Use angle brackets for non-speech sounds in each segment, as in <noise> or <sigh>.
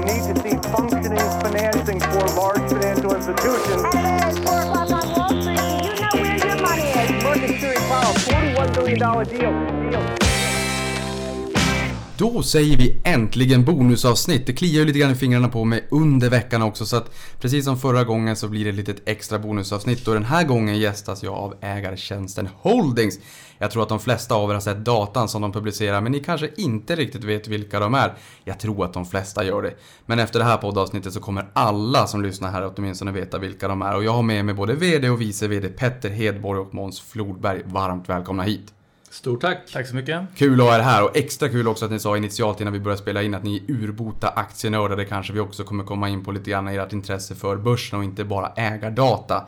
you need to see functioning financing for large financial institutions. Hey, you know where your money is. Mercury Power, $41 billion deal. deal. Då säger vi äntligen bonusavsnitt. Det kliar ju lite grann i fingrarna på mig under veckan också så att precis som förra gången så blir det ett litet extra bonusavsnitt och den här gången gästas jag av ägartjänsten Holdings. Jag tror att de flesta av er har sett datan som de publicerar men ni kanske inte riktigt vet vilka de är. Jag tror att de flesta gör det. Men efter det här poddavsnittet så kommer alla som lyssnar här åtminstone veta vilka de är och jag har med mig både VD och vice VD Petter Hedborg och Måns Flodberg. Varmt välkomna hit! Stort tack! Tack så mycket. Kul att ha er här och extra kul också att ni sa initialt innan vi började spela in att ni är urbota aktienördar. Det kanske vi också kommer komma in på lite grann i ert intresse för börsen och inte bara ägardata.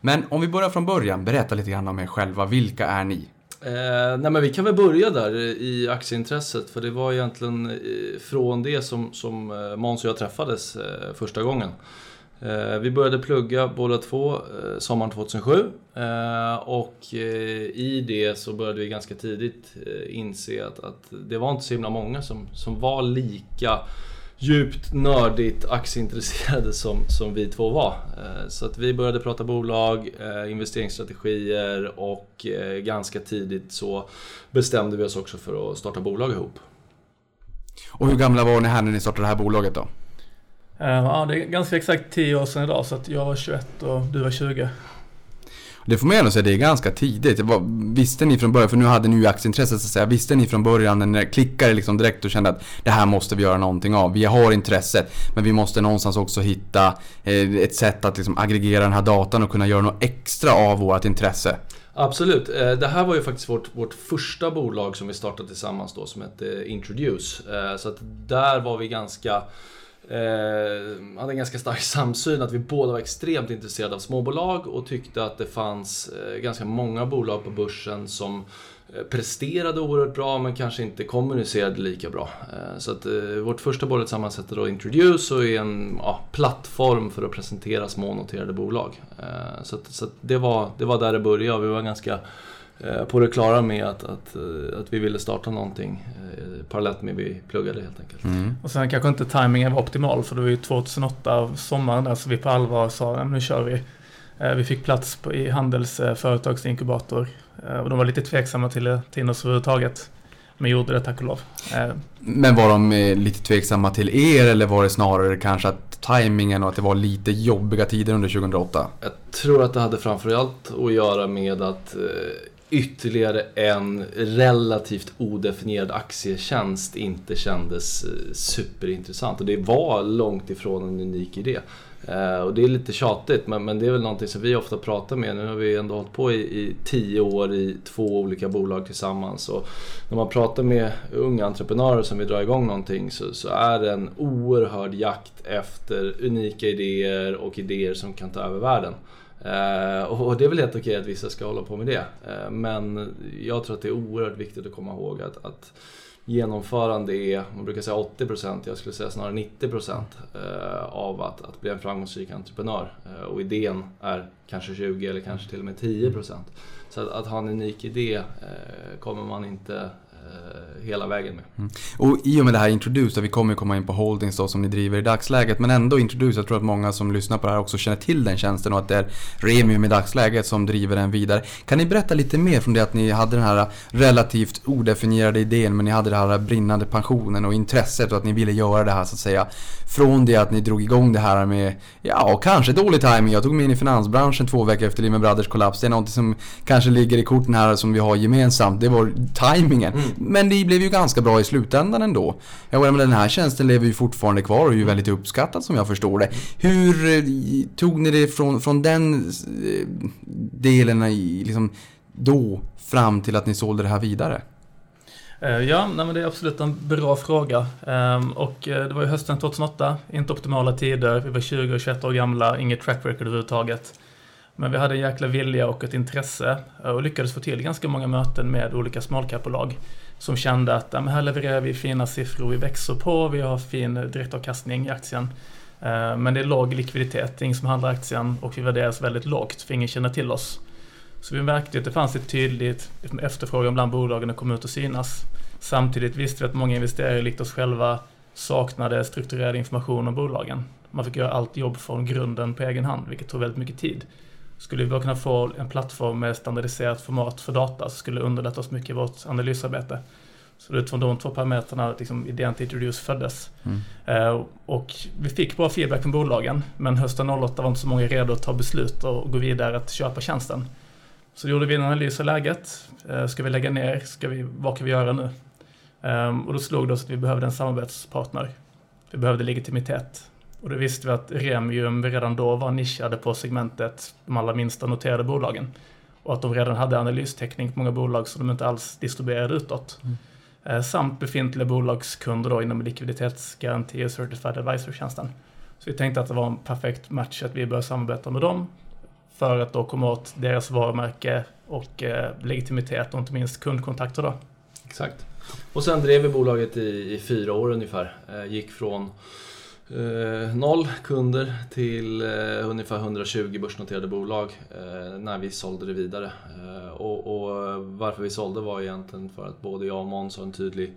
Men om vi börjar från början, berätta lite grann om er själva. Vilka är ni? Eh, nej men vi kan väl börja där i aktieintresset för det var egentligen eh, från det som, som eh, Måns och jag träffades eh, första gången. Eh, vi började plugga båda två eh, sommaren 2007 eh, och i det så började vi ganska tidigt inse att, att det var inte så himla många som, som var lika djupt nördigt aktieintresserade som, som vi två var. Så att vi började prata bolag, investeringsstrategier och ganska tidigt så bestämde vi oss också för att starta bolag ihop. Och hur gamla var ni här när ni startade det här bolaget då? Eh, ja, det är ganska exakt 10 år sedan idag så att jag var 21 och du var 20. Det får man ändå säga, det är ganska tidigt. Visste ni från början, för nu hade ni ju aktieintresset så att säga, visste ni från början när ni klickade liksom direkt och kände att det här måste vi göra någonting av. Vi har intresset, men vi måste någonstans också hitta eh, ett sätt att liksom aggregera den här datan och kunna göra något extra av vårt intresse. Absolut. Eh, det här var ju faktiskt vårt, vårt första bolag som vi startade tillsammans då som hette Introduce. Så att där var vi ganska eh, hade en ganska stark <laughs> samsyn att vi båda var extremt intresserade av småbolag och tyckte att det fanns eh, ganska många bolag på börsen som eh, presterade oerhört bra men kanske inte kommunicerade lika bra. Eh, så att eh, vårt första bolag tillsammans hette då Introduce och är en ja, plattform för att presentera små noterade bolag. Så, att, så att det, var, det var där det började och vi var ganska på det klara med att, att, eh, att vi ville starta någonting eh, parallellt med vi pluggade helt enkelt. Mm. Och sen kanske inte tajmingen var optimal för det var ju 2008, sommaren där, så vi på allvar sa nu kör vi. Vi fick plats på, i Handels företagsinkubator och de var lite tveksamma till, till oss överhuvudtaget. Men gjorde det tack och lov. Men var de lite tveksamma till er eller var det snarare kanske att tajmingen och att det var lite jobbiga tider under 2008? Jag tror att det hade framförallt att göra med att ytterligare en relativt odefinierad aktietjänst inte kändes eh, superintressant. Och det var långt ifrån en unik idé. Eh, och det är lite tjatigt men, men det är väl någonting som vi ofta pratar med. Nu har vi ändå hållit på i, i tio år i två olika bolag tillsammans. Och när man pratar med unga entreprenörer som vill dra igång någonting så, så är det en oerhörd jakt efter unika idéer och idéer som kan ta över världen. Uh, och det är väl helt okej att vissa ska hålla på med det. Uh, men jag tror att det är oerhört viktigt att komma ihåg att, att genomförande är, man brukar säga 80%, jag skulle säga snarare 90% uh, eh, av att, att bli en framgångsrik entreprenör. och idén är kanske 20 eller kanske till och med 10%. Så att, att ha en unik idé kommer man inte hela vägen med. Mm. Och i och med det här Introduce, vi kommer komma in på Holdings då som ni driver i dagsläget, men ändå Introduce, jag tror att många som lyssnar på det här också känner till den tjänsten och att det är Remium i dagsläget som driver den vidare. Kan ni berätta lite mer från det att ni hade den här relativt odefinierade idén, men ni hade den här brinnande passionen och intresset och att ni ville göra det här så att säga. Från det att ni drog igång det här med, ja, kanske dålig timing. Jag tog mig in i finansbranschen två veckor efter Lehman Brothers kollaps. Det är något som kanske ligger i korten här som vi har gemensamt. Det var timingen. Mm. Men det blev ju ganska bra i slutändan ändå. Jag menar, den här tjänsten lever ju fortfarande kvar och är ju väldigt uppskattad som jag förstår det. Hur eh, tog ni det från, från den eh, delen i, liksom, då fram till att ni sålde det här vidare? Eh, ja, nej, men det är absolut en bra fråga. Ehm, och det var ju hösten 2008, inte optimala tider. Vi var 20 och 21 år gamla, inget track record överhuvudtaget. Men vi hade en jäkla vilja och ett intresse eh, och lyckades få till ganska många möten med olika small som kände att ja, här levererar vi fina siffror, vi växer på, vi har fin direktavkastning i aktien. Eh, men det är låg likviditet, det är ingen som handlar aktien och vi värderas väldigt lågt för ingen känner till oss. Så vi märkte att det fanns ett tydligt efterfrågan bland bolagen att komma ut och synas. Samtidigt visste vi att många investerare likt oss själva saknade strukturerad information om bolagen. Man fick göra allt jobb från grunden på egen hand, vilket tog väldigt mycket tid. Skulle vi bara kunna få en plattform med standardiserat format för data så skulle det underlätta oss mycket i vårt analysarbete. Så utifrån de två parametrarna liksom idén till Introduce föddes. Mm. Eh, och vi fick bra feedback från bolagen men hösten 08 var inte så många redo att ta beslut och gå vidare att köpa tjänsten. Så gjorde vi en analys av läget. Eh, ska vi lägga ner? Ska vi, vad kan vi göra nu? Eh, och då slog det oss att vi behövde en samarbetspartner. Vi behövde legitimitet. Och då visste vi att Remium redan då var nischade på segmentet de allra minsta noterade bolagen. Och att de redan hade analystäckning på många bolag som de inte alls distribuerade utåt. Mm. Eh, samt befintliga bolagskunder då inom likviditetsgaranti och Certified Advisor-tjänsten. Så vi tänkte att det var en perfekt match att vi började samarbeta med dem för att då komma åt deras varumärke och eh, legitimitet och inte minst kundkontakter då. Exakt. Och sen drev vi bolaget i, i fyra år ungefär. Eh, gick från Eh, noll kunder till eh, ungefär 120 börsnoterade bolag eh, när vi sålde det vidare. Eh, och, och, varför vi sålde var egentligen för att både jag och Måns har en tydlig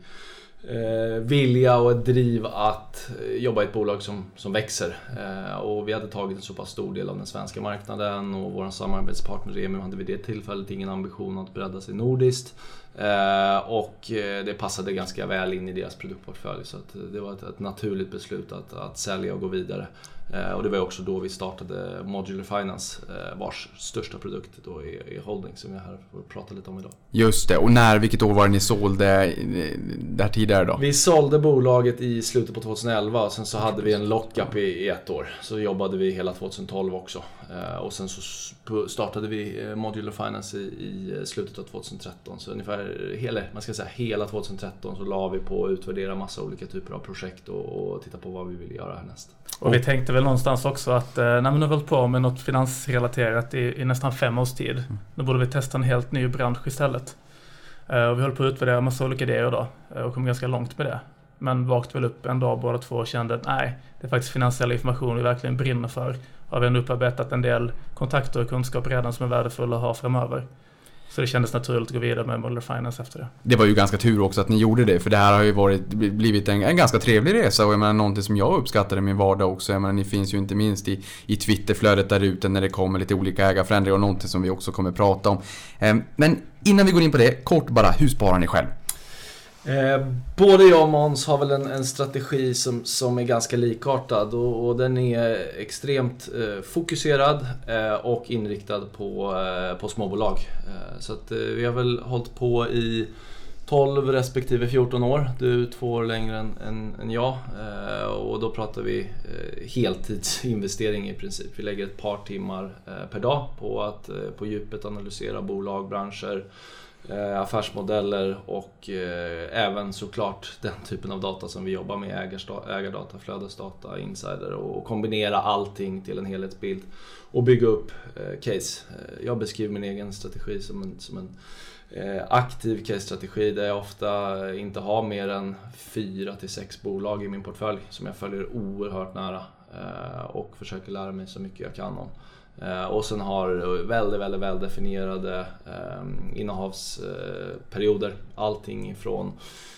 eh, vilja och ett driv att eh, jobba i ett bolag som, som växer. Eh, och vi hade tagit en så pass stor del av den svenska marknaden och vår samarbetspartner Remium hade vid det tillfället ingen ambition att bredda sig nordiskt. Eh, och eh, det passade ganska väl in i deras produktportfölj så det var ett, ett naturligt beslut att, att sälja och gå vidare. Eh, och det var också då vi startade Modular Finance vars största produkt då är, är Holding som jag här får prata lite om idag. Just det, och när, vilket år var det ni sålde det här tidigare då? Vi sålde bolaget i slutet på 2011 och sen så hade vi en lockup i, i ett år. Så jobbade vi hela 2012 också. Och sen så startade vi Modular Finance i, i slutet av 2013. Så ungefär hela, man ska säga, hela 2013 så la vi på att utvärdera massa olika typer av projekt och, och titta på vad vi vill göra härnäst. Och vi tänkte väl någonstans också att eh, när vi nu hållit på med något finansrelaterat i, i nästan fem års tid. Mm. Då borde vi testa en helt ny bransch istället. Eh, och vi höll på att utvärdera massa olika idéer då eh, och kom ganska långt med det. Men vaknade väl upp en dag båda två och kände att nej, det är faktiskt finansiell information vi verkligen brinner för. Har vi ändå upparbetat en del kontakter och kunskap redan som är värdefulla att ha framöver. Så det kändes naturligt att gå vidare med Muller Finance efter det. Det var ju ganska tur också att ni gjorde det, för det här har ju varit, blivit en, en ganska trevlig resa och jag menar någonting som jag uppskattar i min vardag också. Jag menar ni finns ju inte minst i, i Twitterflödet där ute när det kommer lite olika ägarförändringar och någonting som vi också kommer prata om. Ehm, men innan vi går in på det, kort bara, hur sparar ni själv? Eh, både jag och Måns har väl en, en, strategi som, som är ganska likartad och, och den är extremt eh, fokuserad eh, och inriktad på, eh, på småbolag. Eh, så att, eh, vi har väl hållit på i 12 respektive 14 år. Du två år längre än, än, än jag. Eh, och då pratar vi eh, heltidsinvestering i princip. Vi lägger ett par timmar eh, per dag på att på djupet analysera bolag, branscher Eh, Eh, affärsmodeller och eh, även såklart <laughs> den typen av data som vi jobbar med, ägardata, flödesdata, insider och kombinera allting till en helhetsbild och bygga upp eh, case. Jag beskriver min egen strategi som en, som en aktiv case-strategi där jag ofta inte har mer än fyra till sex bolag i min portfölj som jag följer oerhört nära och försöker lära mig så mycket jag kan om. Eh, och sen har väldigt, väldigt väldefinierade ehm, innehavsperioder. Allting från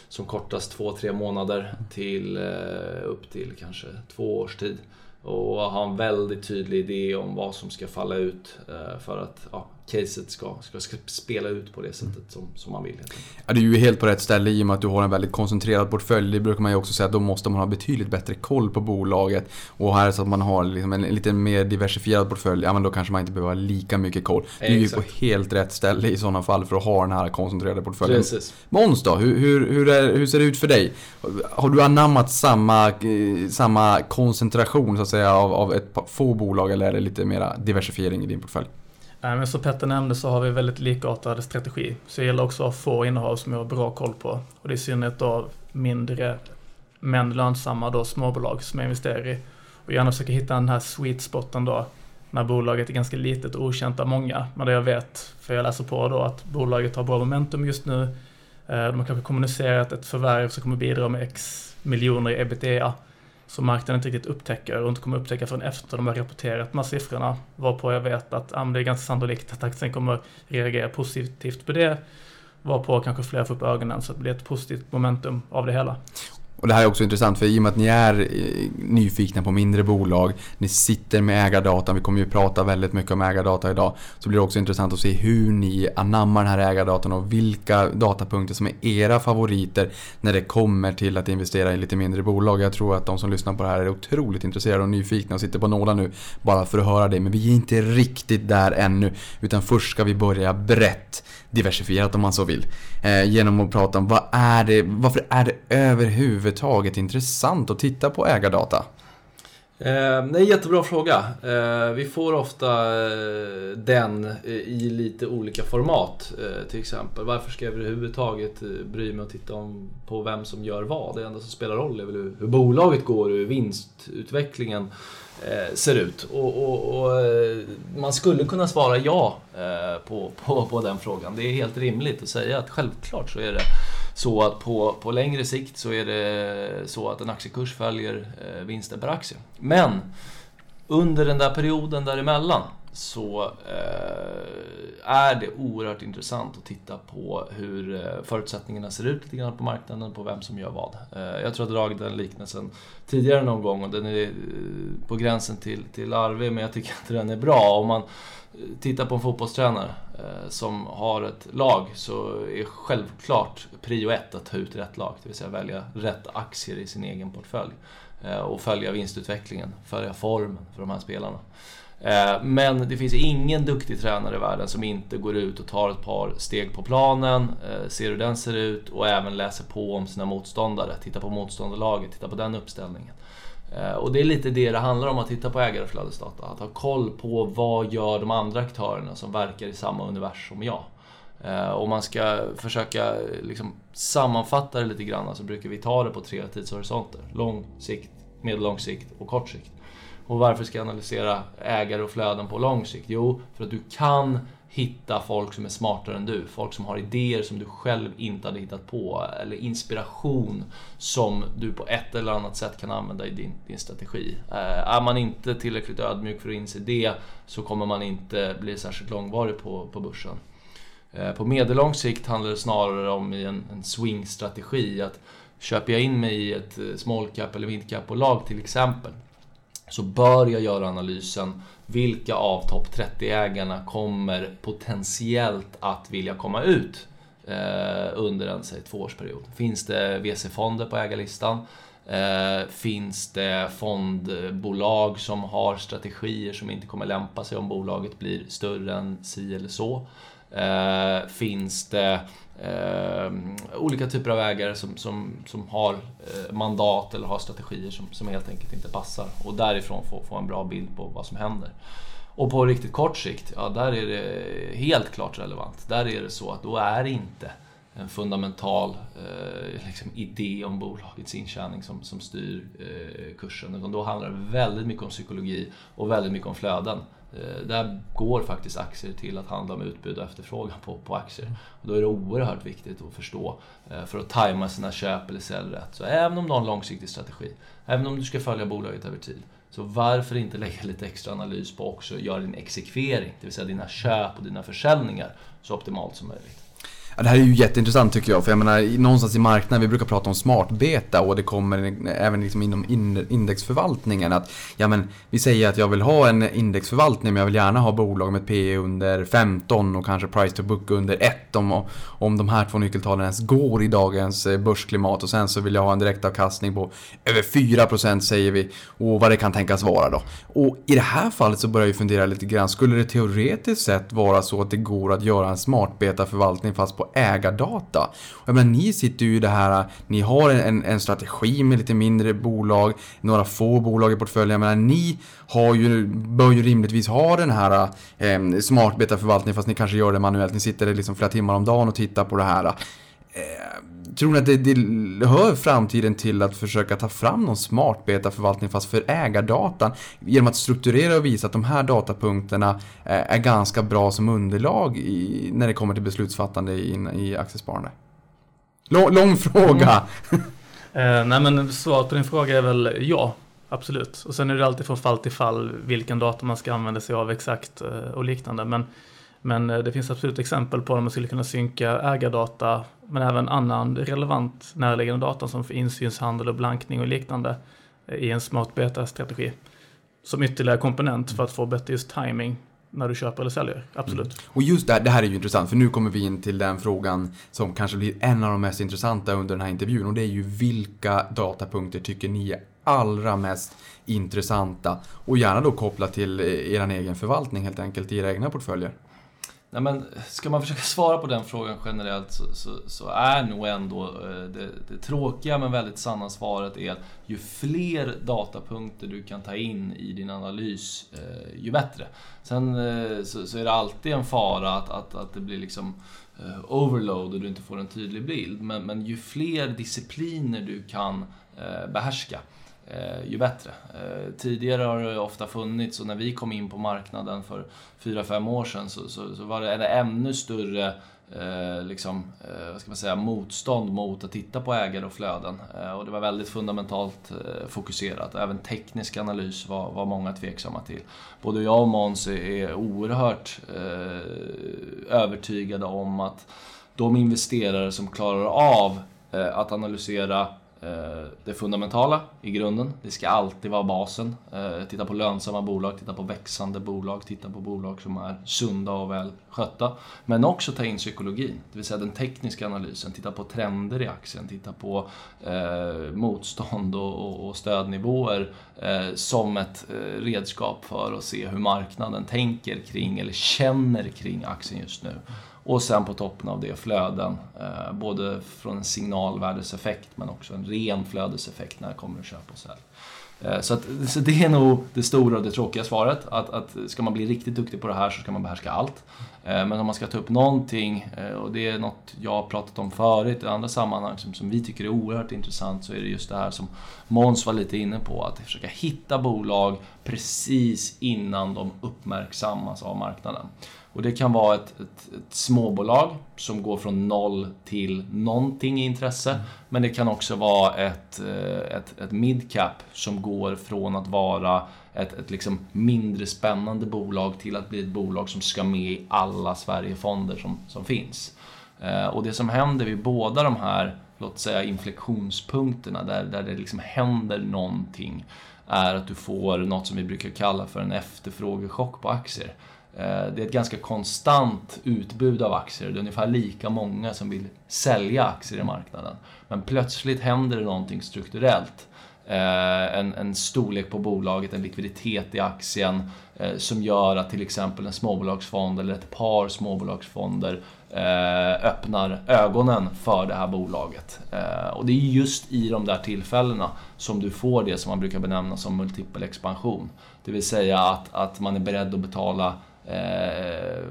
som kortast 2-3 månader till eh, upp till kanske två års tid. Och ha en väldigt tydlig idé om vad som ska falla ut eh, för att ja, caset ska, ska, ska spela ut på det sättet som, som man vill. Ja, du är ju helt på rätt ställe i och med att du har en väldigt koncentrerad portfölj. Det brukar man ju också säga att då måste man ha betydligt bättre koll på bolaget. Och här så att man har liksom en, lite mer diversifierad portfölj, ja men då kanske man inte behöver ha lika mycket koll. Du är ju på helt rätt ställe i sådana fall för att ha den här koncentrerade portföljen. Precis. Måns då, hur, hur, hur, är, hur ser det ut för dig? Har du anammat samma, samma koncentration så att säga av, av ett få bolag eller är det lite mera diversifiering i din portfölj? Men som Petter nämnde så har vi väldigt likartad strategi. Så det gäller också att ha få innehav som jag har bra koll på. Och det är i synnerhet då mindre men lönsamma då småbolag som jag investerar i. Och gärna försöka hitta den här sweet spoten då när bolaget är ganska litet och okänt av många. Men det jag vet, för jag läser på då, att bolaget har bra momentum just nu. Eh, de har kanske kommunicerat ett förvärv som kommer bidra med x miljoner i ebitda som marknaden inte riktigt upptäcker och inte kommer upptäcka förrän efter de har rapporterat de här siffrorna. Varpå jag vet att ah, det är ganska sannolikt att aktien kommer reagera positivt på det. Varpå kanske fler får upp ögonen så att det blir ett positivt momentum av det hela. Och det här är också intressant för i och med att ni är eh, nyfikna på mindre bolag, ni sitter med ägardata, vi kommer ju prata väldigt mycket om ägardata idag, så blir det också intressant att se hur ni anammar den här ägardatan och vilka datapunkter som är era favoriter när det kommer till att investera i lite mindre bolag. Jag tror att de som lyssnar på det här är otroligt intresserade och nyfikna och sitter på nålar nu bara för att höra det. Men vi är inte riktigt där ännu, utan först ska vi börja brett diversifierat om man så vill. Eh, genom att prata om vad är det, varför är det överhuvudtaget överhuvudtaget intressant att titta på ägardata? Eh, det är en jättebra fråga. Eh, vi får ofta eh, den eh, i lite olika format. Eh, till exempel, varför ska jag överhuvudtaget eh, bry mig och titta om, på vem som gör vad? Det enda som spelar roll är väl hur, hur bolaget går och hur vinstutvecklingen eh, ser ut. Och, och, och, eh, man skulle kunna svara ja eh, på, på, på den frågan. Det är helt rimligt att säga att självklart så är det så att på, på längre sikt så är det så att en aktiekurs följer eh, vinsten per aktie. Men under den där perioden däremellan så eh, är det oerhört intressant att titta på hur eh, förutsättningarna ser ut lite grann på marknaden, på vem som gör vad. Eh, jag tror jag har dragit den liknelsen tidigare någon gång och den är eh, på gränsen till, till larvig men jag tycker att den är bra. Om man eh, tittar på en fotbollstränare Eh, som har ett lag så är självklart prio ett att ta ut rätt lag, det vill säga välja rätt aktier i sin egen portfölj. Eh, och följa vinstutvecklingen, följa formen för de här spelarna. Eh, men det finns ingen duktig tränare i världen som inte går ut och tar ett par steg på planen, ser hur den ser ut och även läser på om sina motståndare. Tittar på motståndarlaget, tittar på den uppställningen. Eh, och det är lite det det handlar om att titta på ägarflödesdata. Att ha koll på vad gör de andra aktörerna som verkar i samma universum som jag. Eh, om man ska försöka eh, liksom sammanfatta det lite grann så brukar vi ta det på tre tidshorisonter. Lång sikt, medellång sikt och kort sikt. Och varför ska jag analysera ägare och flöden på lång sikt? Jo, för att du kan hitta folk som är smartare än du. Folk som har idéer som du själv inte hade hittat på. Eller inspiration som du på ett eller annat sätt kan använda i din, din strategi. Eh, är man inte tillräckligt ödmjuk för att inse det så kommer man inte bli särskilt långvarig på, på börsen. Eh, på medellång sikt handlar det snarare om i en, en swing-strategi. Att köper jag in mig i ett eh, small cap eller mid cap-bolag till exempel så bör jag göra analysen vilka av topp 30-ägarna kommer potentiellt att vilja komma ut eh, under en säg, tvåårsperiod. Finns det VC-fonder på ägarlistan? Eh, finns det fondbolag som har strategier som inte kommer lämpa sig om bolaget blir större än si eller så? Eh, finns det eh, olika typer av ägare som, som, som har eh, mandat eller har strategier som, som helt enkelt inte passar och därifrån få, få en bra bild på vad som händer. Och på riktigt kort sikt, ja där är det helt klart relevant. Där är det så att då är det inte en fundamental eh, liksom idé om bolagets intjäning som, som styr eh, kursen. Utan då handlar det väldigt mycket om psykologi och väldigt mycket om flöden. Eh, där går faktiskt aktier till att handla om utbud och efterfrågan på, på aktier. Och då är det oerhört viktigt att förstå eh, för att tajma sina köp eller sälj rätt. Så även om du har en långsiktig strategi, även om du ska följa bolaget över tid, så varför inte lägga lite extra analys på också göra din exekvering, det vill säga dina köp och dina försäljningar så optimalt som möjligt. Ja, det här är ju jätteintressant tycker jag. För jag menar, någonstans i marknaden, vi brukar prata om smartbeta och det kommer även liksom inom indexförvaltningen att ja, men, vi säger att jag vill ha en indexförvaltning men jag vill gärna ha bolag med P under 15 och kanske price to book under 1 om, om de här två nyckeltalen ens går i dagens eh, börsklimat och sen så vill jag ha en direktavkastning på över 4% säger vi och vad det kan tänkas vara då. Och i det här fallet så börjar jag fundera lite grann, skulle det teoretiskt sett vara så att det går att göra en smartbeta förvaltning fast på ägardata. Jag menar, ni sitter ju i det här, ni har en, en strategi med lite mindre bolag, några få bolag i portföljen. Jag menar, ni har ju, bör ju rimligtvis ha den här eh, smartbeta-förvaltningen fast ni kanske gör det manuellt. Ni sitter liksom flera timmar om dagen och tittar på det här. Eh, Tror ni att det, det hör framtiden till att försöka ta fram någon smart betaförvaltning fast för ägardatan genom att strukturera och visa att de här datapunkterna eh, är ganska bra som underlag i, när det kommer till beslutsfattande i, i aktiesparande? Lång, lång fråga! Mm. <laughs> eh, nej men svaret på din fråga är väl ja, absolut. Och sen är det alltid från fall till fall vilken data man ska använda sig av exakt eh, och liknande. Men men eh, det finns absolut exempel på att man skulle kunna synka ägardata men även annan relevant närliggande data som för insynshandel och blankning och liknande eh, i en smart beta-strategi. Som ytterligare komponent för att få bättre just timing när du köper eller säljer. Absolut. Mm. Och just det här, det här är ju intressant för nu kommer vi in till den frågan som kanske blir en av de mest intressanta under den här intervjun och det är ju vilka datapunkter tycker ni är allra mest intressanta? Och gärna då kopplat till eh, er egen förvaltning helt enkelt i era egna portföljer. Nej, men ska man försöka <laughs> svara på den frågan generellt så, så, så är nog ändå eh, det, det, tråkiga men väldigt sanna svaret är att ju fler datapunkter du kan ta in i din analys, eh, ju bättre. Sen eh, så, så, är det alltid en fara att, att, att det blir liksom overload och du inte får en tydlig bild. Men, men ju fler discipliner du kan behärska, eh, ju bättre. Eh, tidigare har det ofta funnits och när vi kom in på marknaden för 4-5 år sedan så, så, så, var det en ännu större eh, liksom, eh, vad ska man säga, motstånd mot att titta på ägare och flöden. Eh, och det var väldigt fundamentalt eh, fokuserat. Även teknisk analys var, var många tveksamma till. Både jag och Måns är oerhört eh, övertygade om att de investerare som klarar av eh, att analysera Eh, det fundamentala i grunden. Det ska alltid vara basen. Eh, titta på lönsamma bolag, titta på växande bolag, titta på bolag som är sunda och väl skötta. Men också ta in psykologin, det vill säga den tekniska analysen. Titta på trender i aktien, titta på eh, motstånd och, och stödnivåer eh, som ett eh, redskap för att se hur marknaden tänker kring eller känner kring aktien just nu. Och sen på toppen av det flöden, eh, både från en signalvärdeseffekt men också en ren flödeseffekt när det kommer att köpa och sälj. Eh, så, att, så det är nog det stora och det tråkiga svaret. Att, att ska man bli riktigt duktig på det här så ska man behärska allt. Eh, men om man ska ta upp någonting, eh, och det är något jag har pratat om förut i andra sammanhang som, som vi tycker är oerhört intressant, så är det just det här som Måns var lite inne på. Att försöka hitta bolag precis innan de uppmärksammas av marknaden. Och det kan vara ett, ett, ett, småbolag som går från noll till någonting i intresse. Mm. Men det kan också vara ett, eh, ett, ett midcap som går från att vara ett, ett liksom mindre spännande bolag till att bli ett bolag som ska med i alla Sverigefonder som, som finns. Eh, och det som händer vid båda de här, låt säga inflektionspunkterna där, där det liksom händer någonting är att du får något som vi brukar kalla för en efterfrågechock på aktier. Eh, det är ett ganska konstant utbud av aktier. Det är ungefär lika många som vill sälja aktier i marknaden. Men plötsligt händer det någonting strukturellt. Eh, en, en storlek på bolaget, en likviditet i aktien eh, som gör att till exempel en småbolagsfond eller ett par småbolagsfonder öppnar ögonen för det här bolaget. Och det är just i de där tillfällena som du får det som man brukar benämna som multipel expansion. Det vill säga att, att man är beredd att betala Eh,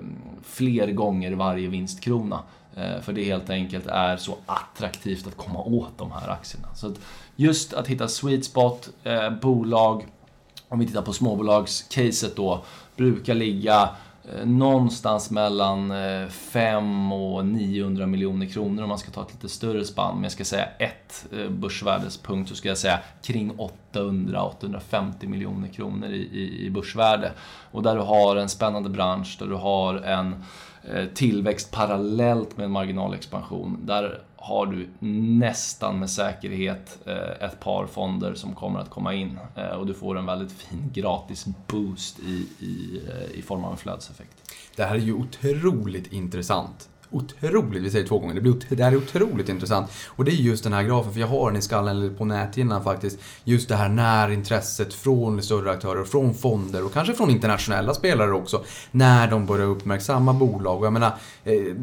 fler gånger varje vinstkrona. Eh, för det helt enkelt är så attraktivt att komma åt de här aktierna. Så att just att hitta sweet spot, eh, bolag, om vi tittar på småbolagscaset då, brukar ligga Eh, någonstans mellan eh, 5 och 900 miljoner kronor om man ska ta ett lite större spann. Men jag ska säga ett eh, börsvärdespunkt så ska jag säga kring 800-850 miljoner kronor i, i, i börsvärde. Och där du har en spännande bransch, där du har en Eh, tillväxt parallellt med en marginalexpansion. Där har du nästan med säkerhet eh, ett par fonder som kommer att komma in eh, och du får en väldigt fin gratis boost i, i, i form av en flödeseffekt. Det här är ju otroligt intressant otroligt, vi säger två gånger, det, blir, det här är otroligt intressant. Och det är just den här grafen, för jag har den i skallen eller på näthinnan faktiskt. Just det här när intresset från större aktörer, från fonder och kanske från internationella spelare också. När de börjar uppmärksamma bolag. Och jag menar, eh,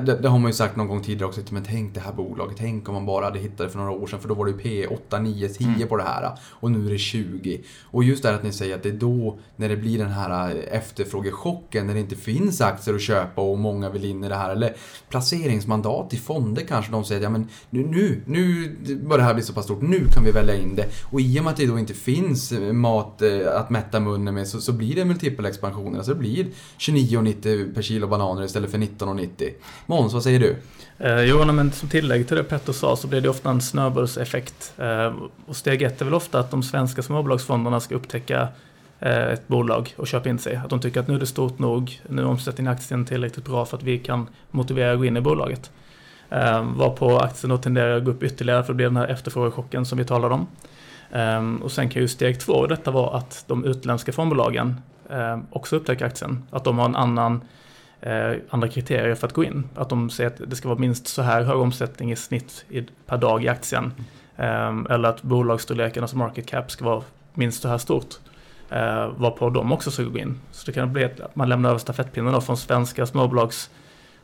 det, det, har man ju sagt någon gång tidigare också, men tänk det här bolaget, tänk om man bara hade hittat det för några år sedan, för då var det ju P 8, 9, 10 mm. på det här. Och nu är det 20. Och just det här att ni säger att det är då, när det blir den här efterfrågechocken, när det inte finns aktier att köpa och många vill in i det här, eller placeringsmandat i fonder kanske de säger ja men nu, nu, nu börjar det här bli så pass stort, nu kan vi välja in det. Och i och med att det då inte finns eh, mat eh, att mätta munnen med så, så blir det multipelexpansioner. Alltså det blir 29,90 per kilo bananer istället för 19,90. Måns, vad säger du? Eh, jo, men som tillägg till det Petter sa så blir det ofta en snöbollseffekt. Eh, och steg ett är väl ofta att de svenska småbolagsfonderna ska upptäcka ett bolag och köpa in sig. Att de tycker att nu är det stort nog, nu är omsättningen i aktien tillräckligt bra för att vi kan motivera att gå in i bolaget. Um, varpå aktien då tenderar att gå upp ytterligare för det blir den här efterfrågechocken som vi talade om. Um, och sen kan ju steg två detta vara att de utländska fondbolagen um, också upptäcker aktien. Att de har en annan uh, andra kriterier för att gå in. Att de säger att det ska vara minst så här hög omsättning i snitt i, per dag i aktien. Um, eller att bolagsstorleken, alltså market cap, ska vara minst så här stort. Uh, varpå de också ska gå in. Så det kan bli att man lämnar över stafettpinnen från svenska småbolags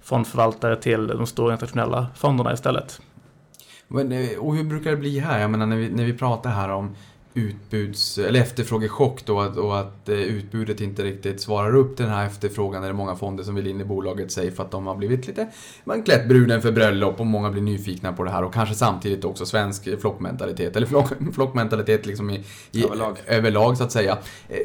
fondförvaltare till de stora internationella fonderna istället. Men, eh, och hur brukar det bli här? Jag menar när vi, när vi pratar här om utbuds eller efterfrågechock då och att eh, utbudet inte riktigt svarar upp till den här efterfrågan. Det är många fonder som vill in i bolaget, säg för att de har blivit lite, man klätt bruden för bröllop och många blir nyfikna på det här och kanske samtidigt också svensk flockmentalitet, eller flock, <laughs> flockmentalitet liksom i, i överlag. överlag så att säga. Eh,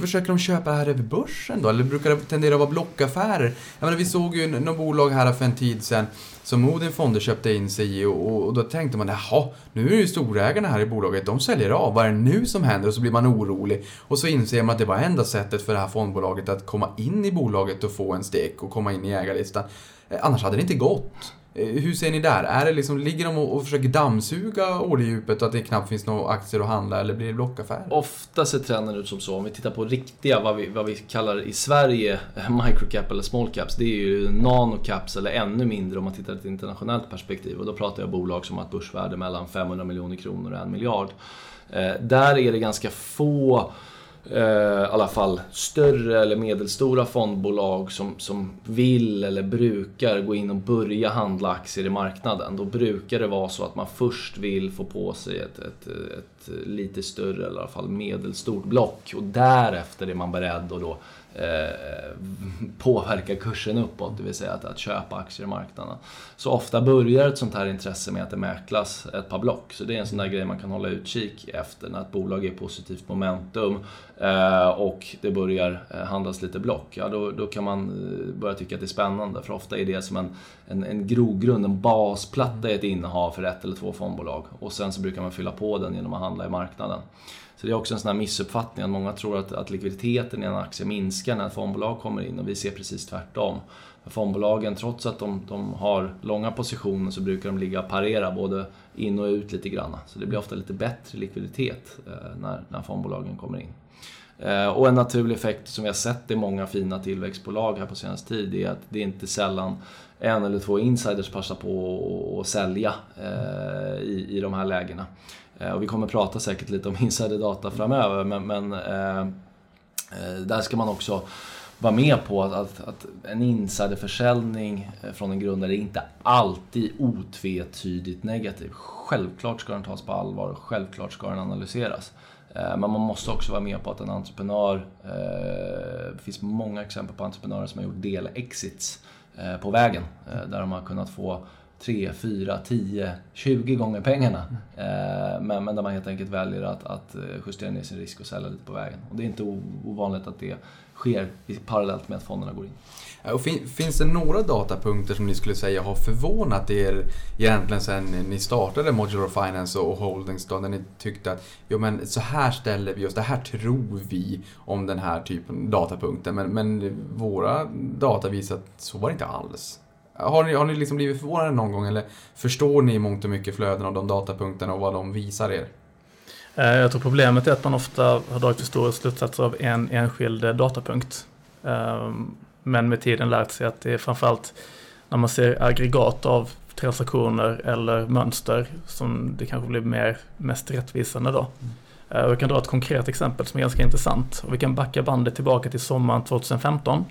Försöker de köpa det här över börsen då? Eller brukar det tendera att vara blockaffärer? Jag menar, vi såg ju något bolag här för en tid sedan som Modin Fonder köpte in sig i och, och, då tänkte man jaha, nu är det ju storägarna här i bolaget, de säljer av, vad är det nu som händer? Och så blir man orolig. Och så inser man att det var enda sättet för det här fondbolaget att komma in i bolaget och få en stek och komma in i ägarlistan. Eh, annars hade det inte gått. Eh, hur ser ni där? Är det liksom, ligger de och, och försöker dammsuga orderdjupet och att det knappt finns några aktier att handla eller blir det blockaffär? Ofta ser trenden ut som så. Om vi tittar på riktiga, vad vi, vad vi kallar i Sverige eh, microcap eller small caps. Det är ju nanocaps eller ännu mindre om man tittar i ett internationellt perspektiv. Och då pratar jag bolag som har ett börsvärde mellan 500 miljoner kronor och en miljard. Eh, där är det ganska få eh, i alla fall större eller medelstora fondbolag som, som vill eller brukar gå in och börja handla aktier i marknaden. Då brukar det vara så att man först vill få på sig ett, ett, ett lite större eller i alla fall medelstort block och därefter är man beredd att då Eh, påverka kursen uppåt, det vill säga att, att köpa aktier i marknaden. Så ofta börjar ett sånt här intresse med att det mäklas ett par block. Så det är en sån där grej man kan hålla utkik efter när ett bolag är positivt momentum eh, och det börjar eh, handlas lite block. Ja, då, då kan man eh, börja tycka att det är spännande för ofta är det som en, en, en grogrund, en basplatta i ett innehav för ett eller två fondbolag. Och sen så brukar man fylla på den genom att handla i marknaden. Så det är också en sån här missuppfattning att många tror att, att likviditeten i en aktie minskar när ett fondbolag kommer in och vi ser precis tvärtom. För fondbolagen, trots att de, de har långa positioner så brukar de ligga och parera både in och ut lite grann. Så det blir ofta lite bättre likviditet eh, när, när fondbolagen kommer in. Eh, och en naturlig effekt som vi har sett i många fina tillväxtbolag här på senaste tid är att det är inte sällan en eller två insiders passar på att sälja eh, i, i de här lägena. Eh, och vi kommer prata säkert lite om <laughs> insiderdata framöver men, men eh, eh, där ska man också vara med på att, att, att, en insiderförsäljning eh, från en grundare är inte alltid otvetydigt negativ. Självklart ska den tas på allvar och självklart ska den analyseras. Men man måste också vara med på att en entreprenör, det finns många exempel på entreprenörer som har gjort del-exits på vägen. Där de har kunnat få 3, 4, 10, 20 gånger pengarna. Eh, men, men där man helt enkelt väljer att, att eh, justera ner sin risk och sälja lite på vägen. Och det är inte ovanligt att det sker parallellt med att fonderna går in. Och fin, finns det några datapunkter som ni skulle säga har förvånat er egentligen sen ni startade Modular Finance och Holdings då, när ni tyckte att jo, men så här ställer vi oss, det här tror vi om den här typen av datapunkter men, men våra data visar att så var det inte alls. Har ni, har ni liksom blivit förvånade någon gång eller förstår ni i mångt och mycket flöden av de datapunkterna och vad de visar er? Eh, jag tror problemet är att man ofta har dragit för stora slutsatser av en enskild datapunkt. Ehm, men med tiden lärt sig att det är framförallt när man ser aggregat av transaktioner eller mönster som det kanske blir mer, mest rättvisande då. Mm. Jag kan dra ett konkret exempel som är ganska intressant. Och vi kan backa bandet tillbaka till sommaren 2015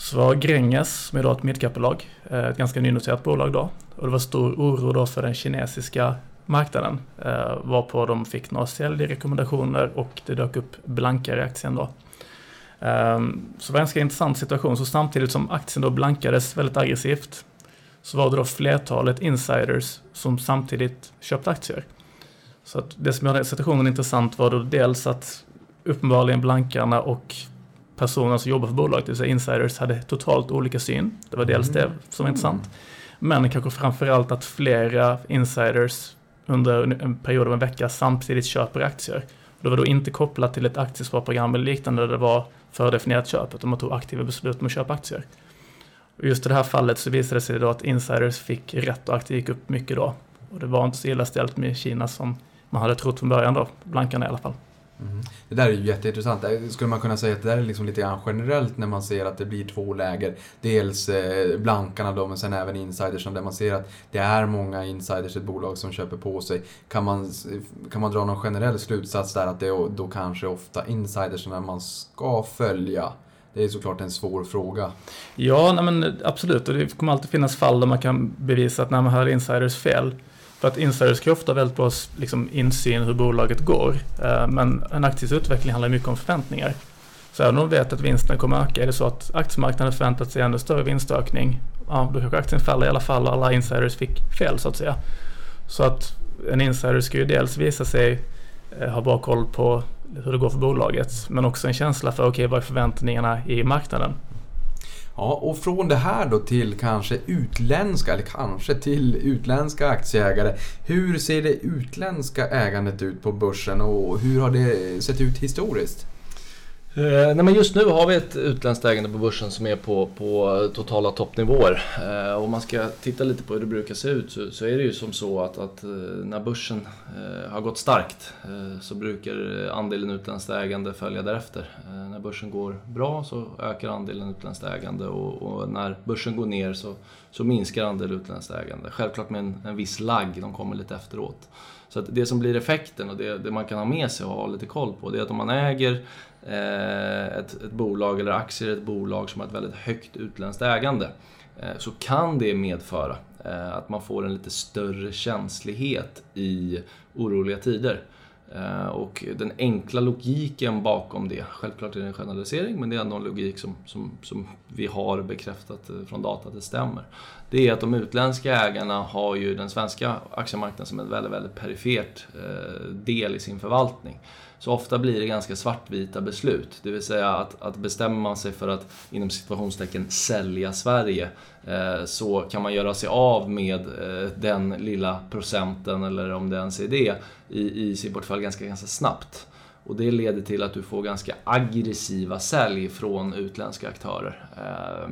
så var Gränges, som är då ett midcap-bolag, eh, ett ganska nynoterat bolag då. Och det var stor oro då för den kinesiska marknaden. Eh, varpå de fick några säljrekommendationer och det dök upp blankare i aktien då. Eh, så det var en ganska intressant situation. Så samtidigt som aktien då blankades väldigt aggressivt så var det då flertalet insiders som samtidigt köpte aktier. Så att det som gjorde situationen intressant var då dels att uppenbarligen blankarna och personer som jobbar för bolaget, det vill säga insiders, hade totalt olika syn. Det var dels mm. det som var intressant. Men kanske framförallt att flera insiders under en period av en vecka samtidigt köper aktier. Det var då inte kopplat till ett aktiesparprogram eller liknande där det var fördefinierat köp, utan man tog aktiva beslut om att köpa aktier. Och just i det här fallet så visade det sig då att insiders fick rätt och aktier gick upp mycket då. Och det var inte så illa ställt med Kina som man hade trott från början då, blankarna i alla fall. Mm. Det där är ju jätteintressant. Eh, skulle man kunna säga att det där är liksom lite grann generellt när man ser att det blir två läger. Dels eh, blankarna då, men sen även insiders där man ser att det är många insiders i ett bolag som köper på sig. Kan man, kan man dra någon generell slutsats där att det är då kanske ofta insiders när man ska följa? Det är såklart en svår fråga. Ja, nej men absolut. Och det kommer alltid finnas fall där man kan bevisa att när man har insiders fel. För att insiders kan ofta väldigt bra liksom, insyn hur bolaget går. Eh, men en akties utveckling handlar mycket om förväntningar. Så även om de vet att vinsten kommer öka, är det så att aktiemarknaden förväntat sig ännu större vinstökning, ja, då kanske aktien faller i alla fall och alla insiders fick fel så att säga. Så att en insider ska ju dels visa sig eh, ha bra koll på hur det går för bolaget, men också en känsla för okej, okay, vad är förväntningarna i marknaden? Ja, och från det här då till kanske utländska, eller kanske till utländska aktieägare. Hur ser det utländska ägandet ut på börsen och hur har det sett ut historiskt? Eh, nej men just nu har vi ett utländskt ägande på börsen som är på, på totala toppnivåer. Eh, om man ska titta lite på hur det brukar se ut så, så är det ju som så att, att eh, när börsen eh, har gått starkt eh, så brukar andelen utländskt ägande följa därefter. Eh, när börsen går bra så ökar andelen utländskt ägande och, och, när börsen går ner så, så minskar andelen utländskt ägande. Självklart med en, en viss lagg, de kommer lite efteråt. Så det som blir effekten och det, det, man kan ha med sig och ha lite koll på det är att om man äger Eh, ett, ett, bolag eller aktier i ett bolag som har ett väldigt högt utländskt ägande eh, så kan det medföra eh, att man får en lite större känslighet i oroliga tider. Och den enkla logiken bakom det, självklart är det en generalisering men det är ändå en logik som, som, som vi har bekräftat från data att det stämmer. Det är att de utländska ägarna har ju den svenska aktiemarknaden som en väldigt, väldigt perifert del i sin förvaltning. Så ofta blir det ganska svartvita beslut. Det vill säga att, att bestämmer man sig för att inom situationstecken sälja Sverige eh, så kan man göra sig av med eh, den lilla procenten eller om det ens är det i, i sin portfölj ganska, ganska snabbt. Och det leder till att du får ganska aggressiva sälj från utländska aktörer. Eh,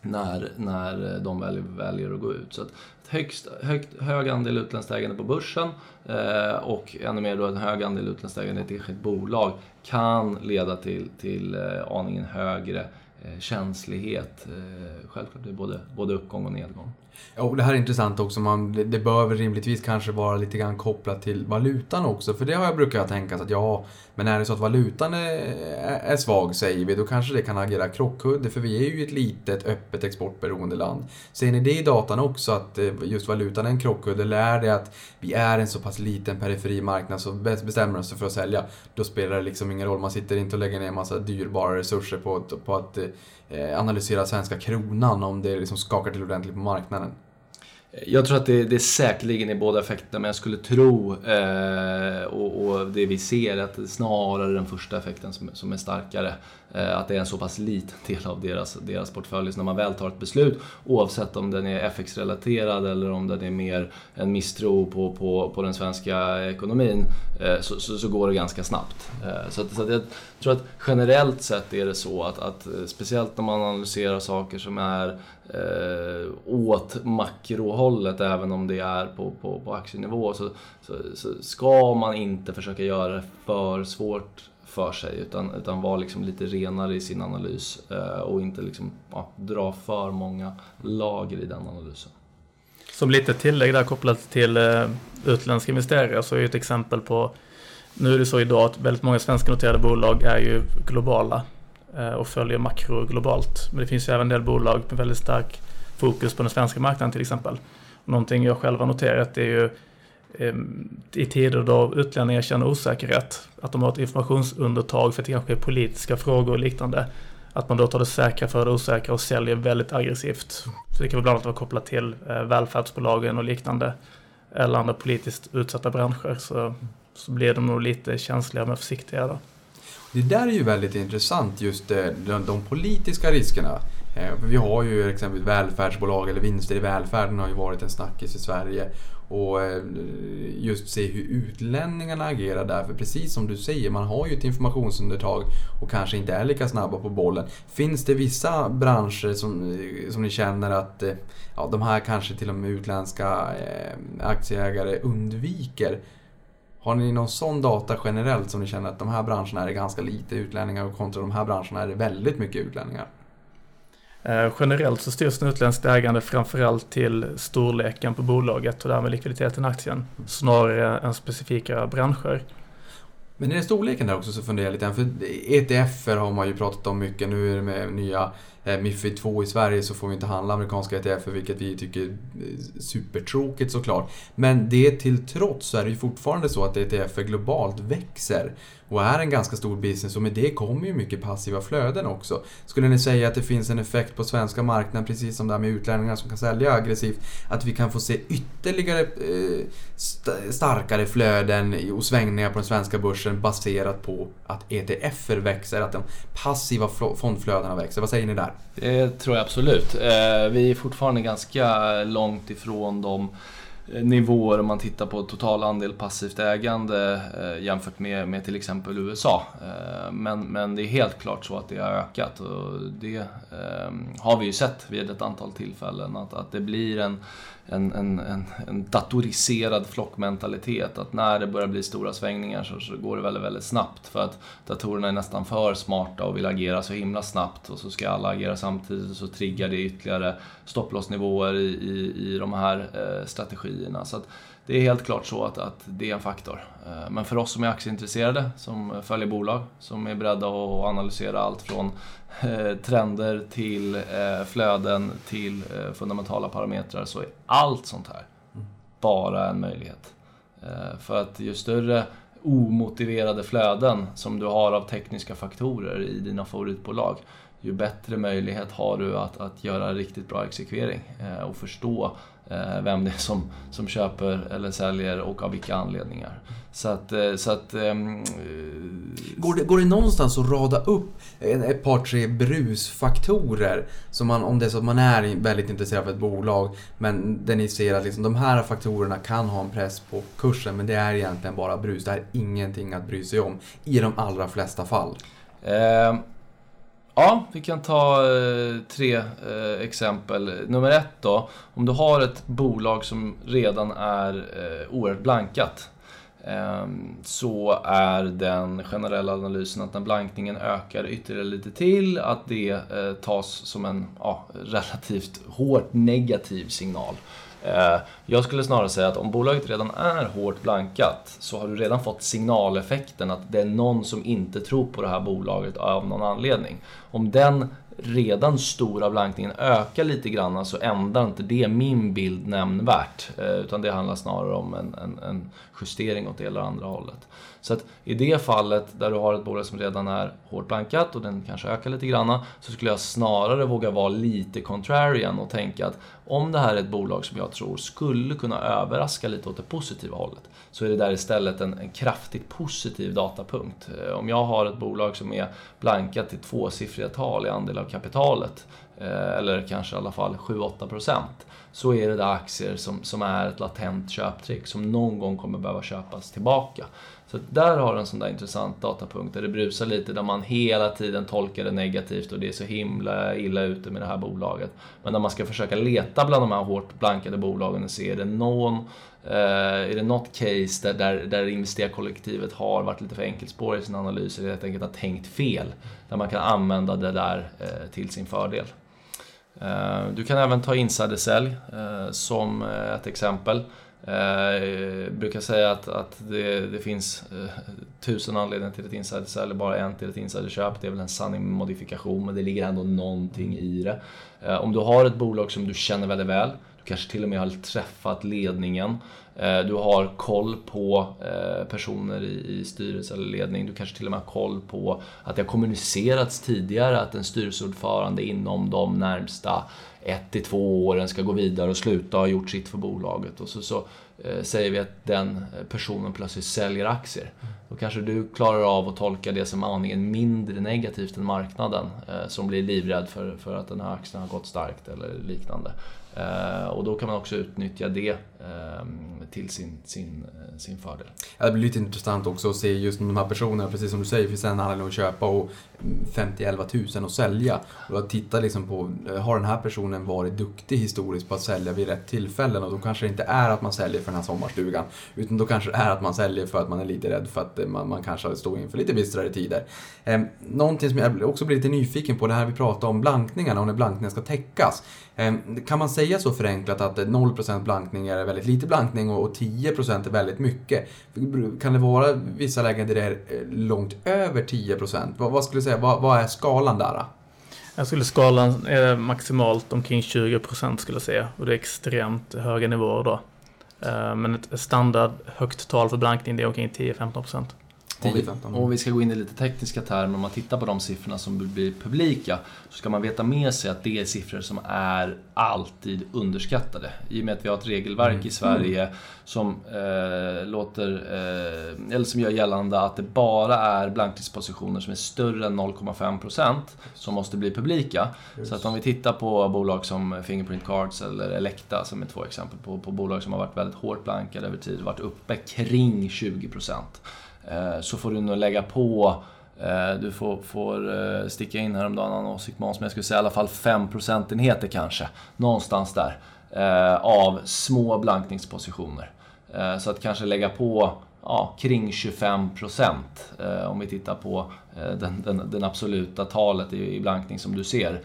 när, när de väljer, väljer att gå ut. Så att högst, högt, hög andel utländskt ägande på börsen eh, och ännu mer då en hög andel utländskt ägande i ett enskilt bolag kan leda till, till eh, aningen högre eh, känslighet. Eh, självklart, det är både, både uppgång och nedgång. Och det här är intressant också. Man, det, det bör väl rimligtvis kanske vara lite grann kopplat till valutan också. För det har jag brukat tänka att ja, men är det så att valutan är, är svag, säger vi, då kanske det kan agera krockkudde. För vi är ju ett litet, öppet, exportberoende land. Ser ni det i datan också, att eh, just valutan är en krockkudde? Eller är det att vi är en så pass liten periferi marknad så bestämmer oss för att sälja, då spelar det liksom ingen roll. Man sitter inte och lägger ner en massa dyrbara resurser på, på att eh, analysera svenska kronan om det liksom skakar till ordentligt på marknaden. Jag tror att det, det är säkerligen i båda effekterna, men jag skulle tro, eh, och, och, det vi ser, att det är snarare den första effekten som, som är starkare. Eh, att det är en så pass liten <laughs> del av deras, deras portfölj. Så när man väl tar ett beslut, oavsett om den är FX-relaterad eller om den är mer en misstro på, på, på den svenska ekonomin, eh, så, så, så, går det ganska snabbt. Eh, så, att, så att jag tror att generellt sett är det så att, att speciellt när man analyserar saker som är eh, åt makrohållet, även om det är på, på, på aktienivå, så, så, så ska man inte försöka göra det för svårt för sig utan, utan vara liksom lite renare i sin analys eh, och inte liksom, ja, dra för många lager i den analysen. Som lite tillägg där kopplat till eh, utländska investerare så är ju ett exempel på nu är det så idag att väldigt många svenska noterade bolag är ju globala eh, och följer makro globalt. Men det finns ju även en del bolag med väldigt stark fokus på den svenska marknaden till exempel. Någonting jag själv har noterat är ju Ehm, i tider då utlänningar känner osäkerhet, att de har ett informationsundertag för att det kanske är politiska frågor och liknande, att man då tar det säkra för det osäkra och säljer väldigt aggressivt. Så det kan bland annat vara kopplat till eh, välfärdsbolagen och liknande, eller andra politiskt utsatta branscher, så, så blir de nog lite känsligare men försiktiga. Då. Det där är ju väldigt intressant, just eh, de, de politiska riskerna. Eh, vi har ju exempelvis välfärdsbolag eller vinster i välfärden har ju varit en snackis i Sverige och eh, just se hur utlänningarna agerar där. För precis som du säger, man har ju ett informationsundertag och kanske inte är lika snabba på bollen. Finns det vissa branscher som, eh, som ni känner att eh, ja, de här kanske till och med utländska aktieägare undviker? Har ni någon sån data generellt som ni känner att de här branscherna är det ganska lite utlänningar och kontra de här branscherna är det väldigt mycket utlänningar? Eh, generellt så styrs utländskt ägande framförallt till storleken på bolaget och därmed likviditeten i aktien snarare än specifika branscher. Men är det storleken där också så funderar jag lite. För ETFer har man ju pratat om mycket. Nu är det med nya eh, Mifid 2 i Sverige så får vi inte handla amerikanska ETFer vilket vi tycker är supertråkigt såklart. Men det till trots så är det ju fortfarande så att ETFer globalt växer och är en ganska stor business och med det kommer ju mycket passiva flöden också. Skulle ni säga att det finns en effekt på svenska marknaden, precis som det här med utlänningar som kan sälja aggressivt, att vi kan få se ytterligare eh, st starkare flöden och svängningar på den svenska börsen baserat på att ETFer växer, att de passiva fondflödena växer. Vad säger ni där? Det tror jag absolut. Eh, vi är fortfarande ganska långt ifrån de Eh, nivåer om man tittar på total andel passivt ägande eh, jämfört med, med till exempel USA. Eh, men, men det är helt klart så att det har ökat och det har vi ju sett vid ett antal tillfällen att, att det blir en en, en, en, en datoriserad flockmentalitet. Att när det börjar bli stora svängningar så, så, går det väldigt, väldigt snabbt. För att datorerna är nästan för smarta och vill agera så himla snabbt. Och så ska alla agera samtidigt och så triggar det ytterligare stopplossnivåer i, i, i de här eh, strategierna. Så att, det är helt klart så att, att det är en faktor. Eh, men för oss som är aktieintresserade, som följer bolag, som är beredda att analysera allt från eh, trender till eh, flöden till fundamentala parametrar så är allt sånt här bara en möjlighet. För att ju större omotiverade flöden som du har av tekniska faktorer i dina favoritbolag, ju bättre möjlighet har du att, att göra riktigt bra exekvering och förstå vem det är som, som köper eller säljer och av vilka anledningar. Så att... Eh, så att um, går, det, går det någonstans att rada upp ett par, tre brusfaktorer? Som man, om det är så att man är väldigt intresserad av ett bolag, men där ni ser att liksom, de här faktorerna kan ha en press på kursen, men det är egentligen bara brus. Det är ingenting att bry sig om i de allra flesta fall. Um Ja, vi kan ta eh, tre eh, exempel. Nummer ett då, om du har ett bolag som redan är eh, oerhört blankat ehm, så är den generella analysen att när blankningen ökar ytterligare lite till, att det eh, tas som en ja, relativt hårt negativ signal. Eh, jag skulle snarare säga att om bolaget redan är hårt blankat så har du redan fått signaleffekten att det är någon som inte tror på det här bolaget av någon anledning. Om den redan stora blankningen ökar lite grann så ändrar inte det min bild nämnvärt. Eh, utan det handlar snarare om en, en, en justering åt det eller andra hållet. Så att i det fallet där du har ett bolag som redan är hårt blankat och den kanske ökar lite granna så skulle jag snarare våga vara lite contrarian och tänka att om det här är ett bolag som jag tror skulle kunna överraska lite åt det positiva hållet så är det där istället en, en kraftigt positiv datapunkt. Eh, om jag har ett bolag som är blankat till tvåsiffriga tal i andel av kapitalet eh, eller kanske i alla fall 7-8% så är det där aktier som, som är ett latent köptrick som någon gång kommer behöva köpas tillbaka. Så där har du en sån där intressant datapunkt där det brusar lite, där man hela tiden tolkar det negativt och det är så himla illa ute med det här bolaget. Men när man ska försöka leta bland de här hårt blankade bolagen och se, är det någon eh, är det något case där, där, där investerarkollektivet har varit lite för enkelspårig i sin analys eller helt enkelt har tänkt fel? Där man kan använda det där eh, till sin fördel. Eh, du kan även ta insidersälj eh, som eh, ett exempel. Eh, brukar säga att, att det, det finns eh, tusen anledningar till ett insidersälj, eller bara en till ett insiderköp. Det är väl en sanning med modifikation, men det ligger ändå någonting i det. Eh, om du har ett bolag som du känner väldigt väl, du kanske till och med har träffat ledningen, eh, du har koll på eh, personer i, i styrelse eller ledning, du kanske till och med har koll på att det har kommunicerats tidigare att en styrelseordförande inom de närmsta ett till två åren ska gå vidare och sluta ha gjort sitt för bolaget. Och så, så eh, säger vi att den eh, personen plötsligt säljer aktier. Då kanske du klarar av att tolka det som aningen mindre negativt än marknaden eh, som blir livrädd för, för att den här aktien har gått starkt eller liknande. Eh, och då kan man också utnyttja det ehm, till sin, sin, eh, sin fördel. Ja, det blir lite intressant också att se just de här personerna, precis som du säger, finns en anledning att köpa och 50-11 000 att sälja. Och att titta liksom på, eh, har den här personen varit duktig historiskt på att sälja vid rätt tillfällen? Och då kanske det inte är att man säljer för den här sommarstugan, utan då kanske det är att man säljer för att man är lite rädd för att eh, man, man kanske står inför lite bistrare tider. Eh, någonting som jag också blir lite nyfiken på, det här vi pratade om blankningarna och när blankningar ska täckas. Eh, kan man säga så förenklat att eh, 0% blankning är väldigt lite blankning och 10% är väldigt mycket? Kan det vara vissa lägen där det är långt över 10%? Vad, vad skulle säga, vad, vad är skalan där? Jag skulle skalan är maximalt omkring 20% skulle jag säga och det är extremt höga nivåer då. Eh, men ett standard högt tal för blankning det är omkring 10-15%. 10, och vi ska gå in i lite tekniska termer. Om man tittar på de siffrorna som blir publika så ska man veta med sig att det är siffror som är alltid underskattade. I och med att vi har ett regelverk mm. i Sverige som, eh, låter, eh, eller som gör gällande att det bara är blankningspositioner som är större än 0,5% som måste bli publika. Just. Så att om vi tittar på bolag som Fingerprint Cards eller Elekta som är två exempel på, på bolag som har varit väldigt hårt blankade över tid, varit uppe kring 20%. Eh, så får du nog lägga på eh, du får, får eh, sticka in häromdagen en åsikt Måns, men jag skulle säga i alla fall 5 procentenheter kanske. Någonstans där. Av små blankningspositioner. Så att kanske lägga på ja, kring 25 procent. Om vi tittar på den, den, den absoluta talet i, i, blankning som du ser.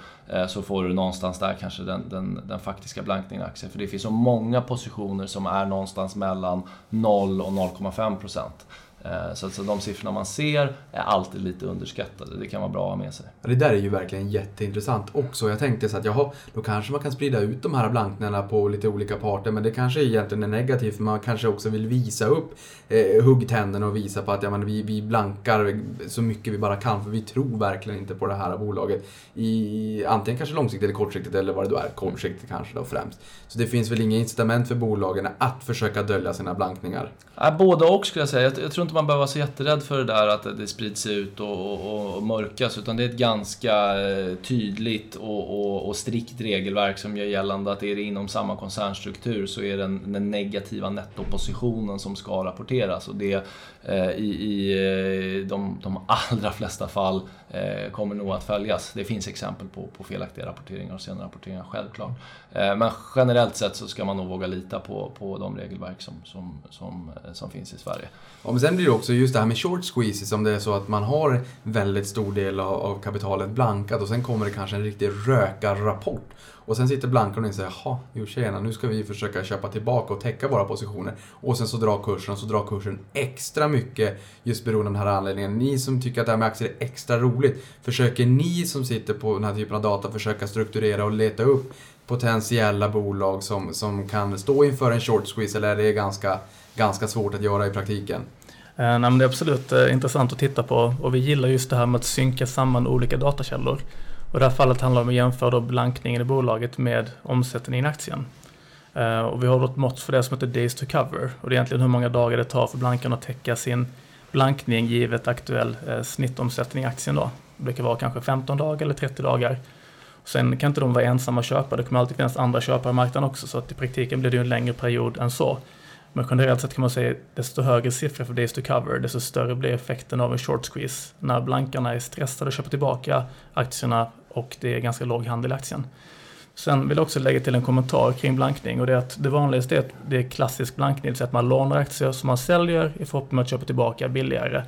Så får du någonstans där kanske den, den, den faktiska blankningen i aktier. För det finns så många positioner som är någonstans mellan 0 och 0,5 procent. Eh, så alltså de siffrorna man ser är alltid lite underskattade. Det kan vara bra att ha med sig. Ja, det där är ju verkligen jätteintressant också. Jag tänkte så att jaha, då kanske man kan sprida ut de här blankningarna på lite olika parter. Men det kanske egentligen är negativt för man kanske också vill visa upp eh, huggtänderna och visa på att ja, men vi, vi blankar så mycket vi bara kan för vi tror verkligen inte på det här bolaget. I, antingen kanske långsiktigt eller kortsiktigt eller vad det då är. Kortsiktigt kanske då främst. Så det finns väl inga incitament för bolagen att försöka dölja sina blankningar? Ja, både och skulle jag säga. Jag, jag tror inte man behöver vara så jätterädd för det där att det sprids ut och, och, och mörkas. Utan det är ett ganska eh, tydligt och, och, strikt regelverk som gör gällande att är det inom samma koncernstruktur så är det den, den negativa nettopositionen som ska rapporteras. Och det eh, i, i eh, de, de allra flesta fall eh, kommer nog att följas. Det finns exempel på, på felaktiga rapporteringar och senare rapporteringar, självklart. Eh, men generellt sett så ska man nog våga lita på, på de regelverk som, som, som, eh, som finns i Sverige. Ja, men sen blir det också just det här med short squeezes, om det är så att man har väldigt stor del av, av kapitalet blankat och sen kommer det kanske en riktig rökarrapport. Och sen sitter blankarna och säger, jaha, jo tjena, nu ska vi försöka köpa tillbaka och täcka våra positioner. Och sen så drar kursen, och så drar kursen extra mycket just beroende på den här anledningen. Ni som tycker att det här med aktier är extra roligt, försöker ni som sitter på den här typen av data försöka strukturera och leta upp potentiella bolag som, som kan stå inför en short squeeze, eller är det ganska, ganska svårt att göra i praktiken? Eh, nej, men det är absolut eh, intressant att titta på och vi gillar just det här med att synka samman olika datakällor. Och det här fallet handlar om att jämföra då blankningen i bolaget med omsättningen i aktien. Eh, och vi har ett mått för det som heter Days to cover och det är egentligen hur många dagar det tar för blankarna att täcka sin blankning givet aktuell eh, snittomsättning i aktien då. Det brukar vara kanske 15 dagar eller 30 dagar. Sen kan inte de vara ensamma köpare, det kommer alltid finnas andra köpare i marknaden också så att i praktiken blir det ju en längre period än så. Men generellt sett kan man säga desto högre siffror för days to cover, desto större blir effekten av en short squeeze. När blankarna är stressade och köper tillbaka aktierna och det är ganska låg handel i aktien. Sen vill jag också lägga till en kommentar kring blankning och det är att det vanligaste är att det är klassisk blankning, det vill säga att man lånar aktier som man säljer i förhoppning om att köpa tillbaka billigare.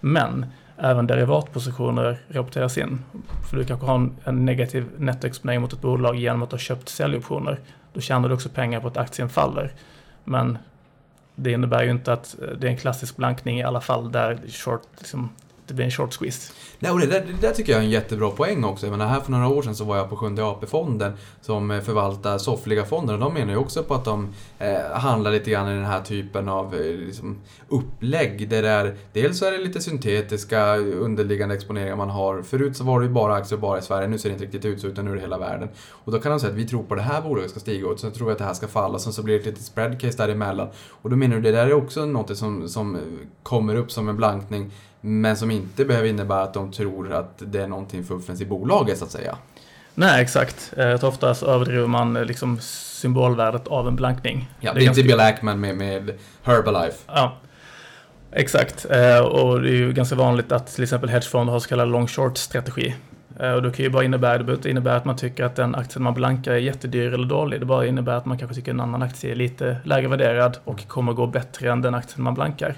Men även derivatpositioner rapporteras in. För du kanske har en negativ nettoexponering mot ett bolag genom att du har köpt säljoptioner. Då tjänar du också pengar på att aktien faller. Men det innebär ju inte att eh, det är en klassisk blankning i alla fall där short, liksom, det blir en short squeeze. Nej, och det där, det där tycker jag är en jättebra poäng också. Jag menar, här för några år sedan så var jag på Sjunde AP-fonden som eh, förvaltar soffliga fonder och de menar ju också på att de eh, handlar lite grann i den här typen av eh, liksom, upplägg. Där det är, dels är det lite syntetiska eh, underliggande exponeringar man har. Förut så var det ju bara aktier bara i Sverige, nu ser det inte riktigt ut så utan nu är det hela världen. Och då kan de säga att vi tror på det här bolaget ska stiga och sen tror vi att det här ska falla, sen så blir det ett litet spreadcase däremellan. Och då menar du det där är också något som, som eh, kommer upp som en blankning men som inte behöver innebära att de tror att det är någonting fuffens i bolaget så att säga. Nej, exakt. Eh, Jag tror ofta så överdriver man eh, liksom symbolvärdet av en blankning. Ja, Det det är inte Bill Ackman med, med Herbalife. Ja, exakt. Eh, Och det är ju ganska vanligt att till exempel hedgefonder har så kallad long short-strategi. Eh, Och det kan ju bara innebära, det behöver inte innebära att man tycker att den aktien man blankar är jättedyr eller dålig. Det bara innebär att man kanske tycker en annan aktie är lite lägre värderad och kommer gå bättre än den aktien man blankar.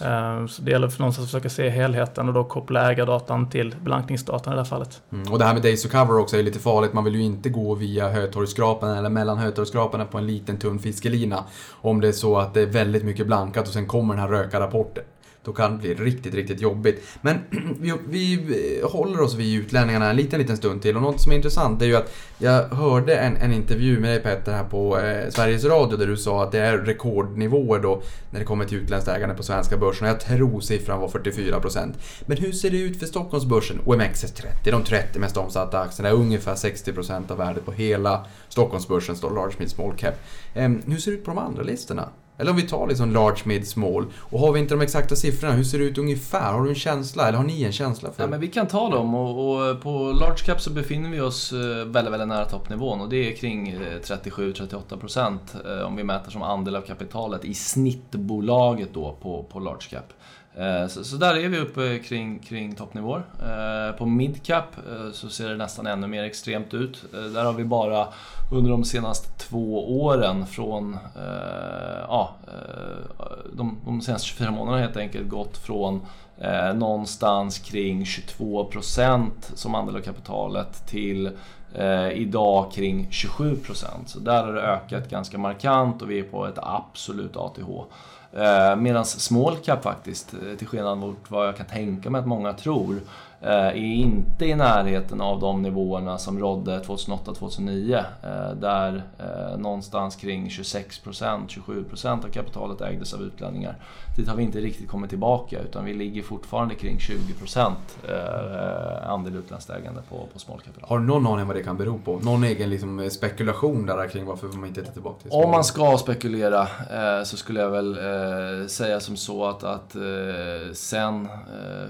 Eh, Så det gäller för någonstans att försöka se helheten och då koppla ägardatan till blankningsdatan i det här fallet. Mm. Och det här med days to cover också är lite farligt. Man vill ju inte gå via Hötorgsskrapan eller mellan Hötorgsskraporna på en liten tunn fiskelina. Om det är så att det är väldigt mycket blankat och sen kommer den här röka-rapporten. Då kan det bli riktigt, riktigt jobbigt. Men <clears throat> vi, vi eh, håller oss vid utlänningarna en liten, liten stund till. Och något som är intressant är ju att jag hörde en, en intervju med dig Petter här på eh, Sveriges Radio där du sa att det är rekordnivåer då när det kommer till utländskt ägande på svenska börsen. Och jag tror siffran var 44%. Men hur ser det ut för Stockholmsbörsen? OMXS30, de 30 mest omsatta aktierna, är ungefär 60% av värdet på hela Stockholmsbörsen, står large mid small cap. Eh, hur ser det ut på de andra listorna? Eller om vi tar liksom large mid small. Och har vi inte de exakta siffrorna, hur ser det ut ungefär? Har du en känsla, eller har ni en känsla för? Ja, men vi kan ta dem och, och eh, på large cap så befinner vi oss eh, väldigt, väldigt nära toppnivån och det är kring eh, 37-38% om vi mäter som andel av kapitalet i snittbolaget då på, på large cap. Så, så där är vi uppe kring, kring toppnivåer. På midcap cap så ser det nästan ännu mer extremt ut. Där har vi bara under de senaste två åren från eh, ja, eh, de, de senaste 24 månaderna helt enkelt gått från eh, någonstans kring 22% som andel av kapitalet till eh, idag kring 27%. Så där har det ökat ganska markant och vi är på ett absolut ATH. Eh, Medan small cap faktiskt, eh, till skillnad mot vad jag kan tänka mig att många tror, Eh, är inte i närheten av de nivåerna som rådde 2008-2009. Eh, där eh, någonstans kring 26%, 27% av kapitalet ägdes av utlänningar. Dit har vi inte riktigt kommit tillbaka utan vi ligger fortfarande kring 20% eh, andel utländskt ägande på, på idag. Har du någon aning vad det kan bero på? Någon egen liksom spekulation där kring varför man inte är tillbaka till Om man ska spekulera eh, så skulle jag väl eh, säga som så att, att sen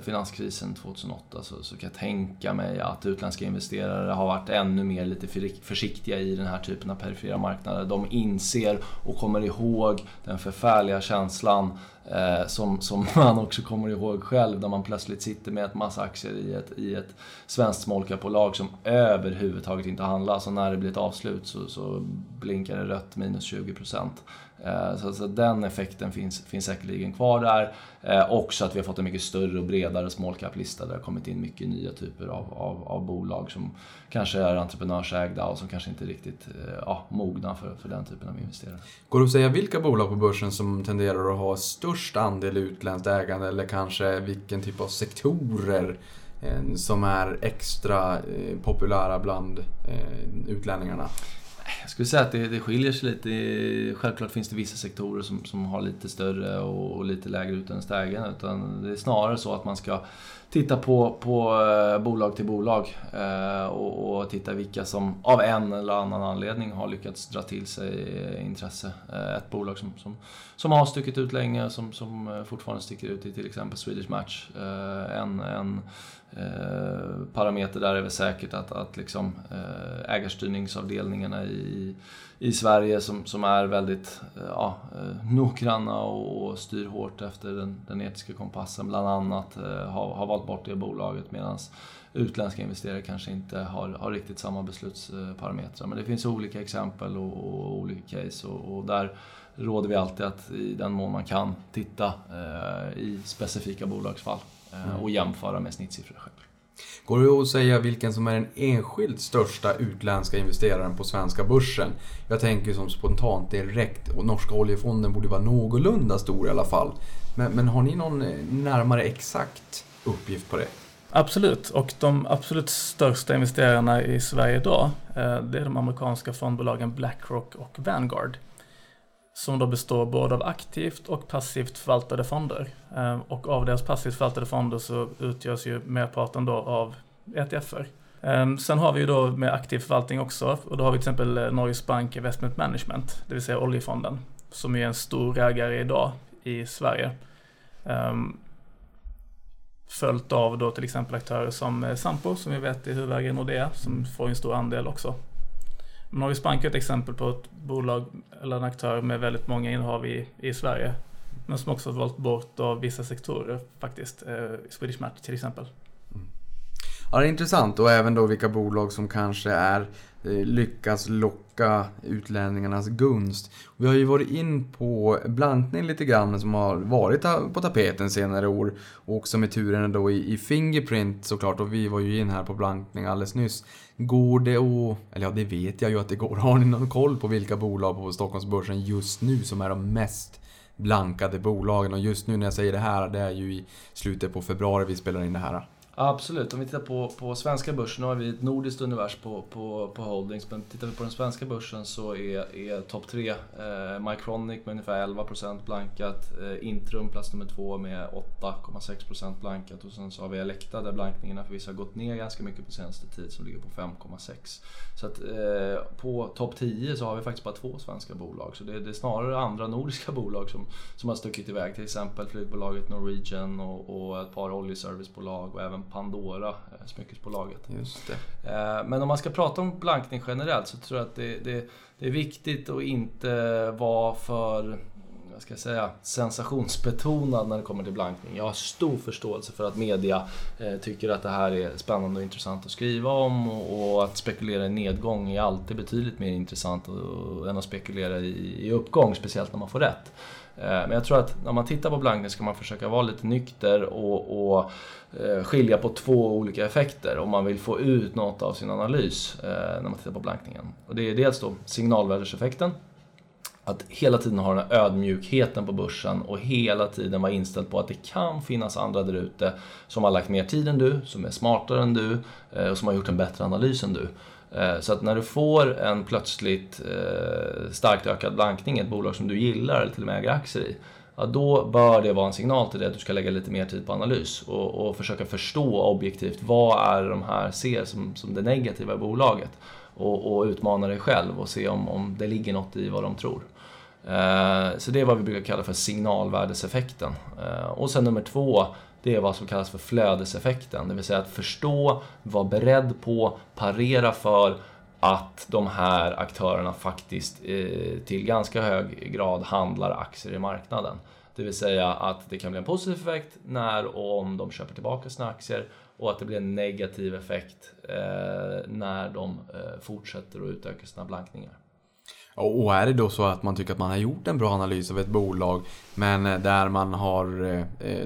finanskrisen 2008 så, så kan jag tänka mig att utländska investerare har varit ännu mer lite för- försiktiga i den här typen av perifera marknader. De inser och kommer ihåg den förfärliga känslan eh, som, som <laughs> man också kommer ihåg själv när man plötsligt sitter med ett massa aktier i ett, i ett svenskt small cap-bolag som överhuvudtaget inte handlas och när det blir ett avslut så, så blinkar det rött minus 20%. Eh, så, så den effekten finns, finns säkerligen kvar där. Eh, också att vi har fått en mycket större och bredare small cap-lista där det har kommit in mycket nya typer av, av, av bolag som kanske är entreprenörsägda och som kanske inte är riktigt eh, ja, mogna för, för den typen av investerare. Går det att säga vilka bolag på börsen som tenderar att ha störst andel utländskt ägande eller kanske vilken typ av sektorer eh, som är extra eh, populära bland eh, utlänningarna? Jag skulle säga att det, det skiljer sig lite. Självklart finns det vissa sektorer som, som har lite större och, och lite lägre utländskt ägande. Utan det är snarare så att man ska titta på, på eh, bolag till bolag eh, och, och titta vilka som av en eller annan anledning har lyckats dra till sig eh, intresse. Eh, ett bolag som, som, som har stuckit ut länge, som, som eh, fortfarande sticker ut i till exempel Swedish Match. Eh, en, en Eh, parameter där är väl säkert att, att liksom, eh, ägarstyrningsavdelningarna i, i Sverige som, som är väldigt eh, ja, noggranna och, och styr hårt efter den, den etiska kompassen bland annat har, har valt bort det bolaget medan utländska investerare kanske inte har, har riktigt samma beslutsparametrar. Men det finns olika exempel och, och olika case och, och där råder vi alltid att i den mån man kan titta eh, i specifika bolagsfall och jämföra med snittsiffror själv. Går det att säga vilken som är den enskilt största utländska investeraren på svenska börsen? Jag tänker som spontant direkt, och norska oljefonden borde vara någorlunda stor i alla fall. Men, men har ni någon eh, närmare exakt uppgift på det? Absolut, och de absolut största investerarna i Sverige idag, eh, det är de amerikanska fondbolagen Blackrock och Vanguard. Som då består både av aktivt och passivt förvaltade fonder. Ehm, och av deras passivt förvaltade fonder så utgörs ju merparten då av ETFer. Ehm, sen har vi ju då med aktiv förvaltning också, och då har vi till exempel eh, Norges Bank Investment Management, det vill säga oljefonden, som är en stor ägare idag i Sverige. Ehm, följt av då till exempel aktörer som eh, Sampo som vi vet är huvudägare i Nordea som får en stor andel också. Norges Bank är ett exempel på ett bolag eller en aktör med väldigt många innehav i, i Sverige. Men som också valt bort av vissa sektorer faktiskt. Eh, Swedish Match till exempel. Mm. Ja, det är intressant och även då vilka bolag som kanske är eh, lyckas locka utlänningarnas gunst. Vi har ju varit in på blankning lite grann som har varit på tapeten senare år. Och också med turen då i, i Fingerprint såklart och vi var ju in här på blankning alldeles nyss. Går det att, eller ja det vet jag ju att det går, <laughs> har ni någon koll på vilka bolag på Stockholmsbörsen just nu som är de mest blankade bolagen? Och just nu när jag säger det här, det är ju i slutet på februari vi spelar in det här. Absolut, om vi tittar på, på svenska börsen, nu har vi ett nordiskt univers på, på, på holdings, men tittar vi på den svenska börsen så är, är topp tre eh, Mycronic med ungefär 11% blankat, eh, Intrum plats nummer två med 8,6% blankat och sen så har vi Elekta där blankningarna förvisso har gått ner ganska mycket på senaste tid som ligger på 5,6. Så att eh, på topp 10 så har vi faktiskt bara två svenska bolag, så det, det, är snarare andra nordiska <laughs> bolag som, som har stuckit iväg, till exempel flygbolaget Norwegian och, och ett par oljeservicebolag och även Pandora, eh, smyckesbolaget. Just det. Eh, men om man ska prata om blankning generellt så tror jag att det, det, det är viktigt att inte vara för vad ska jag säga, sensationsbetonad när det kommer till blankning. Jag har stor förståelse för att media eh, tycker att det här är spännande och intressant att skriva om och, och att spekulera i nedgång är alltid betydligt mer intressant och, än att spekulera i, i uppgång, speciellt när man får rätt. Eh, men jag tror att när man tittar på blankning ska man försöka vara lite nykter och, och Eh, skilja på två olika effekter om man vill få ut något av sin analys eh, när man tittar på blankningen. Och det är dels då signalvärdeseffekten, att hela tiden ha den här ödmjukheten på börsen och hela tiden vara inställd på att det kan finnas andra där ute som har lagt mer tid än du, som är smartare än du eh, och som har gjort en bättre analys än du. Så att när du får en plötsligt starkt ökad blankning i ett bolag som du gillar eller till och med äger aktier i, ja, då bör det vara en signal till dig att du ska lägga lite mer tid på analys och, och försöka förstå objektivt vad är det de här ser som, som det negativa i bolaget och, och utmana dig själv och se om, om det ligger något i vad de tror. Eh, så det är vad vi brukar kalla för signalvärdeseffekten. Eh, och sen nummer två, det är vad som kallas för flödeseffekten. Det vill säga att förstå, vara beredd på, parera för att de här aktörerna faktiskt eh, till ganska hög grad handlar aktier i marknaden. Det vill säga att det kan bli en positiv effekt när och om de köper tillbaka sina aktier och att det blir en negativ effekt eh, när de eh, fortsätter att utöka sina blankningar. Och är det då så att man tycker att man har gjort en bra analys av ett bolag men där man, har,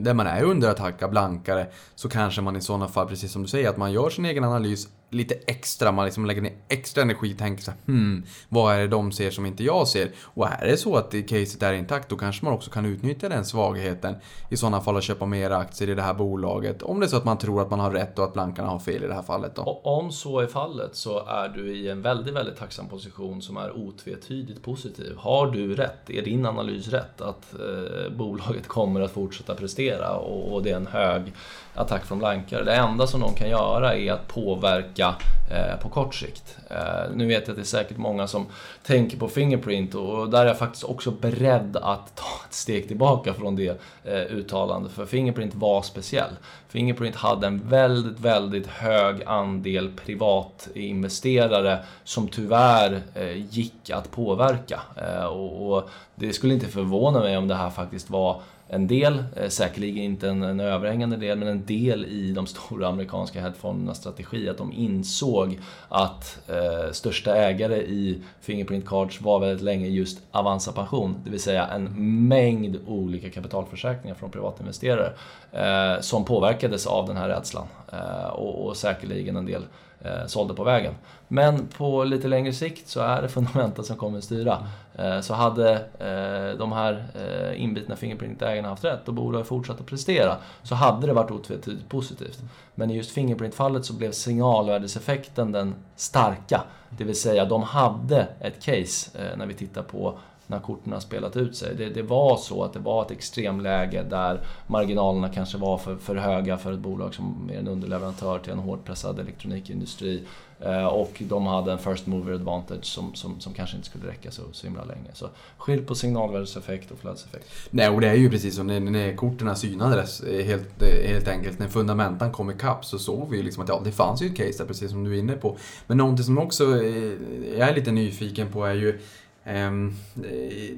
där man är under attack av blankare så kanske man i sådana fall, precis som du säger, att man gör sin egen analys lite extra, man liksom lägger ner extra energi och tänker så här, hmm, vad är det de ser som inte jag ser? Och är det så att caset är intakt, då kanske man också kan utnyttja den svagheten i sådana fall att köpa mer aktier i det här bolaget. Om det är så att man tror att man har rätt och att blankarna har fel i det här fallet då. Och om så är fallet så är du i en väldigt, väldigt tacksam position som är otvetydigt positiv. Har du rätt, är din analys rätt, att eh, bolaget kommer att fortsätta prestera och, och det är en hög attack från blankare. Det enda som de kan göra är att påverka eh, på kort sikt. Eh, nu vet jag att det är säkert många som tänker på Fingerprint och där är jag faktiskt också beredd att ta ett steg tillbaka från det eh, uttalandet. För Fingerprint var speciell. Fingerprint hade en väldigt, väldigt hög andel privatinvesterare som tyvärr eh, gick att påverka. Eh, och, och det skulle inte förvåna mig om det här faktiskt var en del, eh, säkerligen inte en, en överhängande del, men en del i de stora amerikanska hedgefondernas strategi. Att de insåg att eh, största ägare i Fingerprint Cards var väldigt länge just Avanza Pension. Det vill säga en mängd olika kapitalförsäkringar från privatinvesterare eh, som påverkades av den här rädslan. Eh, och, och säkerligen en del eh, sålde på vägen. Men på lite längre sikt så är det fundamenten som kommer att styra. Eh, så hade eh, de här eh, inbitna Fingerprint-ägarna haft rätt och bolaget fortsatt att prestera så hade det varit otvetydigt positivt. Men i just Fingerprint-fallet så blev signalvärdeseffekten den starka. Det vill säga de hade ett case när vi tittar på när korten har spelat ut sig. Det, det, var så att det var ett extremläge där marginalerna kanske var för, för höga för ett bolag som är en underleverantör till en hårt pressad elektronikindustri. Eh, och de hade en first mover advantage som, som, som kanske inte skulle räcka så, så himla länge. Så skilj på signalvärdeseffekt och flödeseffekt. Nej, och det är ju precis som när, när korten synades eh, helt, eh, helt enkelt. När fundamentan kom ikapp så såg vi ju liksom att ja, det fanns ju ett case där, precis som du är inne på. Men någonting som också eh, jag är lite nyfiken på är ju Ehm, eh,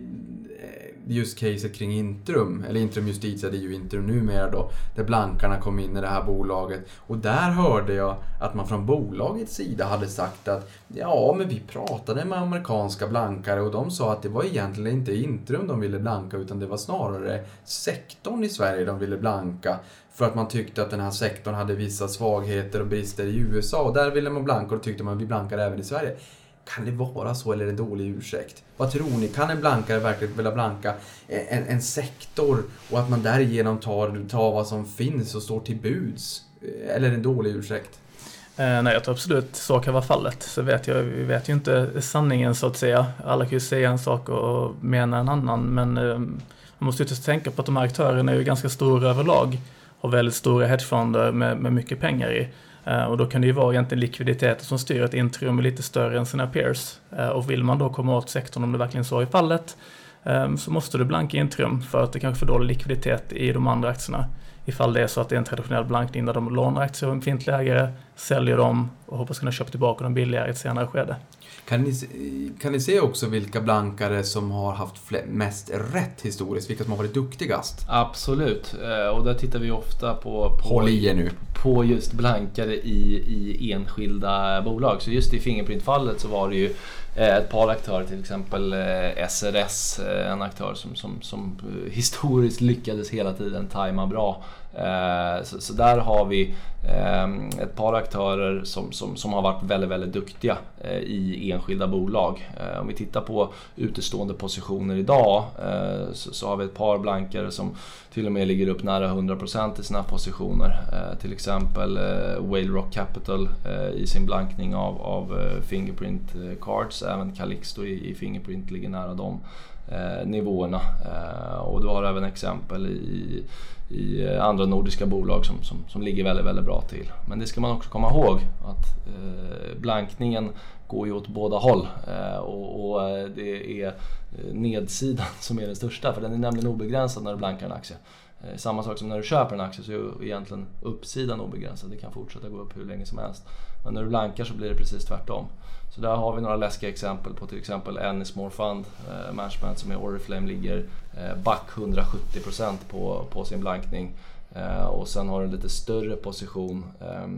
just caset kring Intrum, eller Intrum Justitia, det är ju Intrum numera då, där blankarna kom in i det här bolaget. Och där hörde jag att man från bolagets sida hade sagt att ja, men vi pratade med amerikanska blankare och de sa att det var egentligen inte Intrum de ville blanka utan det var snarare sektorn i Sverige de ville blanka. För att man tyckte att den här sektorn hade vissa svagheter och brister i USA och där ville man blanka och tyckte man att vi blankar även i Sverige. Kan det vara så eller är det en dålig ursäkt? Vad tror ni? Kan en blankare verkligen vilja blanka en, en sektor och att man därigenom tar, tar vad som finns och står till buds? Eller är det en dålig ursäkt? Eh, nej, jag tror absolut så kan vara fallet. Så vet jag, vi vet ju inte sanningen så att säga. Alla kan ju säga en sak och mena en annan, men eh, man måste ju tänka på att de här aktörerna är ju ganska stora överlag. Har väldigt stora hedgefonder med, med mycket pengar i. Eh, och då kan det ju vara egentligen likviditeten som styr att Intrum är lite större än sina peers. Eh, och vill man då komma åt sektorn, om det verkligen så är fallet, ehm, så måste du blanka Intrum för att det kanske får dålig likviditet i de andra aktierna. Ifall det är så att det är en traditionell blankning där de lånar aktier av en befintlig ägare, säljer dem och hoppas kunna köpa tillbaka dem billigare i ett senare skede. Kan ni, kan ni se också vilka blankare som har haft mest rätt historiskt? Vilka som har varit duktigast? Absolut, och där tittar vi ofta på... på på just blankare i, i enskilda bolag. Så just i Fingerprint-fallet så var det ju eh, ett par aktörer, till exempel SRS, eh, eh, en aktör som, som, som historiskt lyckades hela tiden tajma bra. Eh, så, så där har vi ehm, ett par aktörer som, som, som har varit väldigt, väldigt duktiga eh, i enskilda bolag. Eh, om vi tittar på utestående positioner idag så, så har vi ett par blankare som till och med ligger upp nära 100% i sina positioner. Till exempel Whale Rock Capital i sin blankning av, av Fingerprint Cards. Även Calixto i, i Fingerprint ligger nära de nivåerna. och du har även exempel i, i eh, andra nordiska bolag som, som, som ligger väldigt, väldigt bra till. Men det ska man också komma ihåg att eh, blankningen går ju åt båda håll. Eh, och, och det är nedsidan <laughs> som är den största. För den är nämligen obegränsad när du blankar en aktie. Eh, samma sak som när du köper en aktie så är egentligen uppsidan obegränsad. Det kan fortsätta gå upp hur länge som helst. Men när du blankar så blir det precis tvärtom. Så där har vi några läskiga exempel på till exempel Ennismore Fund eh, Management som i Oriflame ligger eh, back 170% på, på sin blankning. Eh, och sen har du en lite större position eh,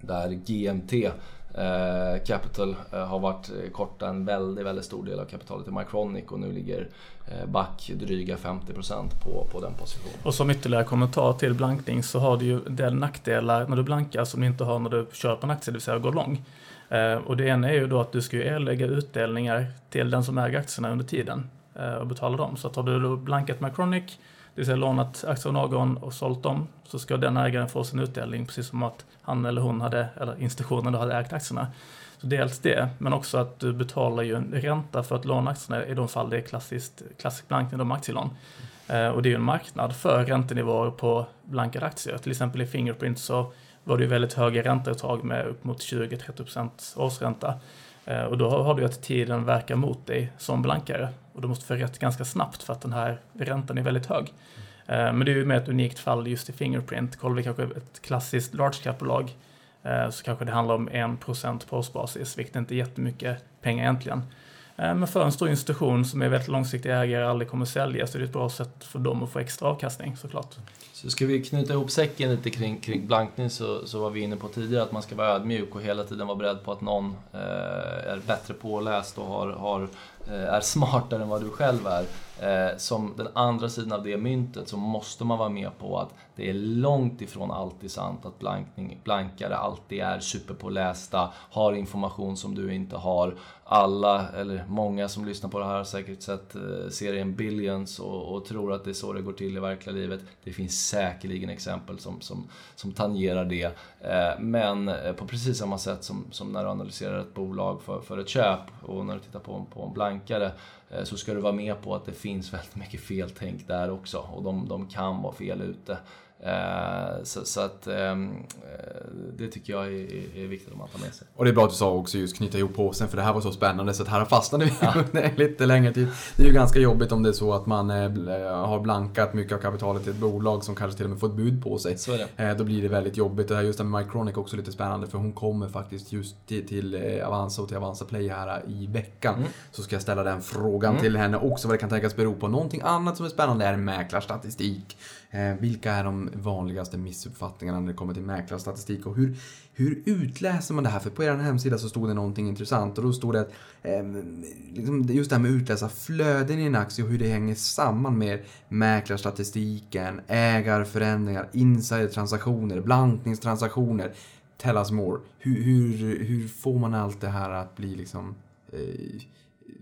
där GMT Eh, Capital eh, har varit korta en väldigt, väldigt stor del av kapitalet i Micronic och nu ligger eh, back dryga 50% på, på den positionen. Och som ytterligare kommentar till blankning så har du ju den nackdelar när du blankar som du inte har när du köper en aktie, det vill säga går lång. Eh, och det ena är ju då att du ska ju erlägga utdelningar till den som äger aktierna under tiden eh, och betala dem. Så att har du då blankat Chronic, det vill säga lånat aktier av någon och sålt dem, så ska den ägaren få sin utdelning precis som att han eller hon hade, eller institutionen hade ägt aktierna. Så dels det, men också att du betalar ju en ränta för att låna aktierna i de fall det är klassiskt, klassisk blankning, av aktielån. Eh, och det är ju en marknad för räntenivåer på blankade aktier. Till exempel i Fingerprint så var det ju väldigt höga ränteuttag med upp mot 20-30% årsränta. Eh, och då har du att tiden verkar mot dig som blankare. Och du måste få rätt ganska snabbt för att den här räntan är väldigt hög. Eh, men det är ju med ett unikt fall just i Fingerprint. Kollar vi kanske ett klassiskt large cap-bolag eh, så kanske det handlar om 1% på årsbasis, vilket inte är jättemycket pengar egentligen. Eh, men för en stor institution som är väldigt långsiktig ägare och aldrig kommer sälja så är det ett bra sätt för dem att få extra avkastning såklart. Så ska vi knyta ihop säcken lite kring, kring blankning så, så var vi inne på tidigare att man ska vara ödmjuk och hela tiden vara beredd på att någon eh, är bättre påläst och har, har Eh, är smartare än vad du själv är. Eh, som den andra sidan av det myntet så måste man vara med på att det är långt ifrån alltid sant att blankning, blankare alltid är superpålästa, har information som du inte har. Alla, eller många som lyssnar på det här har säkert sett eh, serien Billions och, och, tror att det är så det går till i verkliga livet. Det finns säkerligen exempel som, som, som tangerar det. Men på precis samma sätt som, som när du analyserar ett bolag för, för ett köp och när du tittar på, på en blank tankare eh, så ska du vara med på att det finns väldigt mycket feltänk där också och de, de kan vara fel ute. Eh, så, så, att ehm, eh, det tycker jag är, är, viktigt att man tar med sig. Och det är bra att du sa också just knyta ihop påsen för det här var så spännande så att här fastnade vi ja. <laughs> lite längre tid. Det är ju ganska jobbigt om det är så att man eh, har blankat mycket av kapitalet i ett bolag som kanske till och med får ett bud på sig. Så. Då blir det väldigt jobbigt. Det här just med Mycronic också lite spännande för hon kommer faktiskt just till, till Avanza och till Avanza Play här i veckan. Mm. Så ska jag ställa den frågan mm. till henne också vad det kan tänkas bero på. Någonting annat som är spännande är mäklarstatistik. Eh, vilka är de vanligaste missuppfattningarna när det kommer till mäklarstatistik och hur, hur utläser man det här? För på er hemsida så stod det någonting intressant och då stod det att eh, just det här med att utläsa flöden i en aktie och hur det hänger samman med mäklarstatistiken, ägarförändringar, insidertransaktioner, blankningstransaktioner. Tell us more. Hur, hur, hur får man allt det här att bli liksom eh,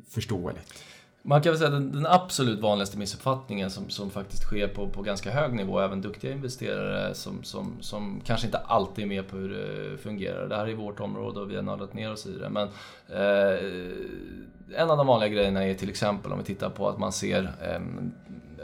förståeligt? Man kan väl säga att den, absolut vanligaste missuppfattningen som, som faktiskt sker på, på ganska hög nivå, även duktiga investerare som, som, som kanske inte alltid är med på hur det fungerar. Det här är vårt område och vi har nördat ner oss i det. Men eh, en av de vanliga grejerna är till exempel om vi tittar på att man ser eh,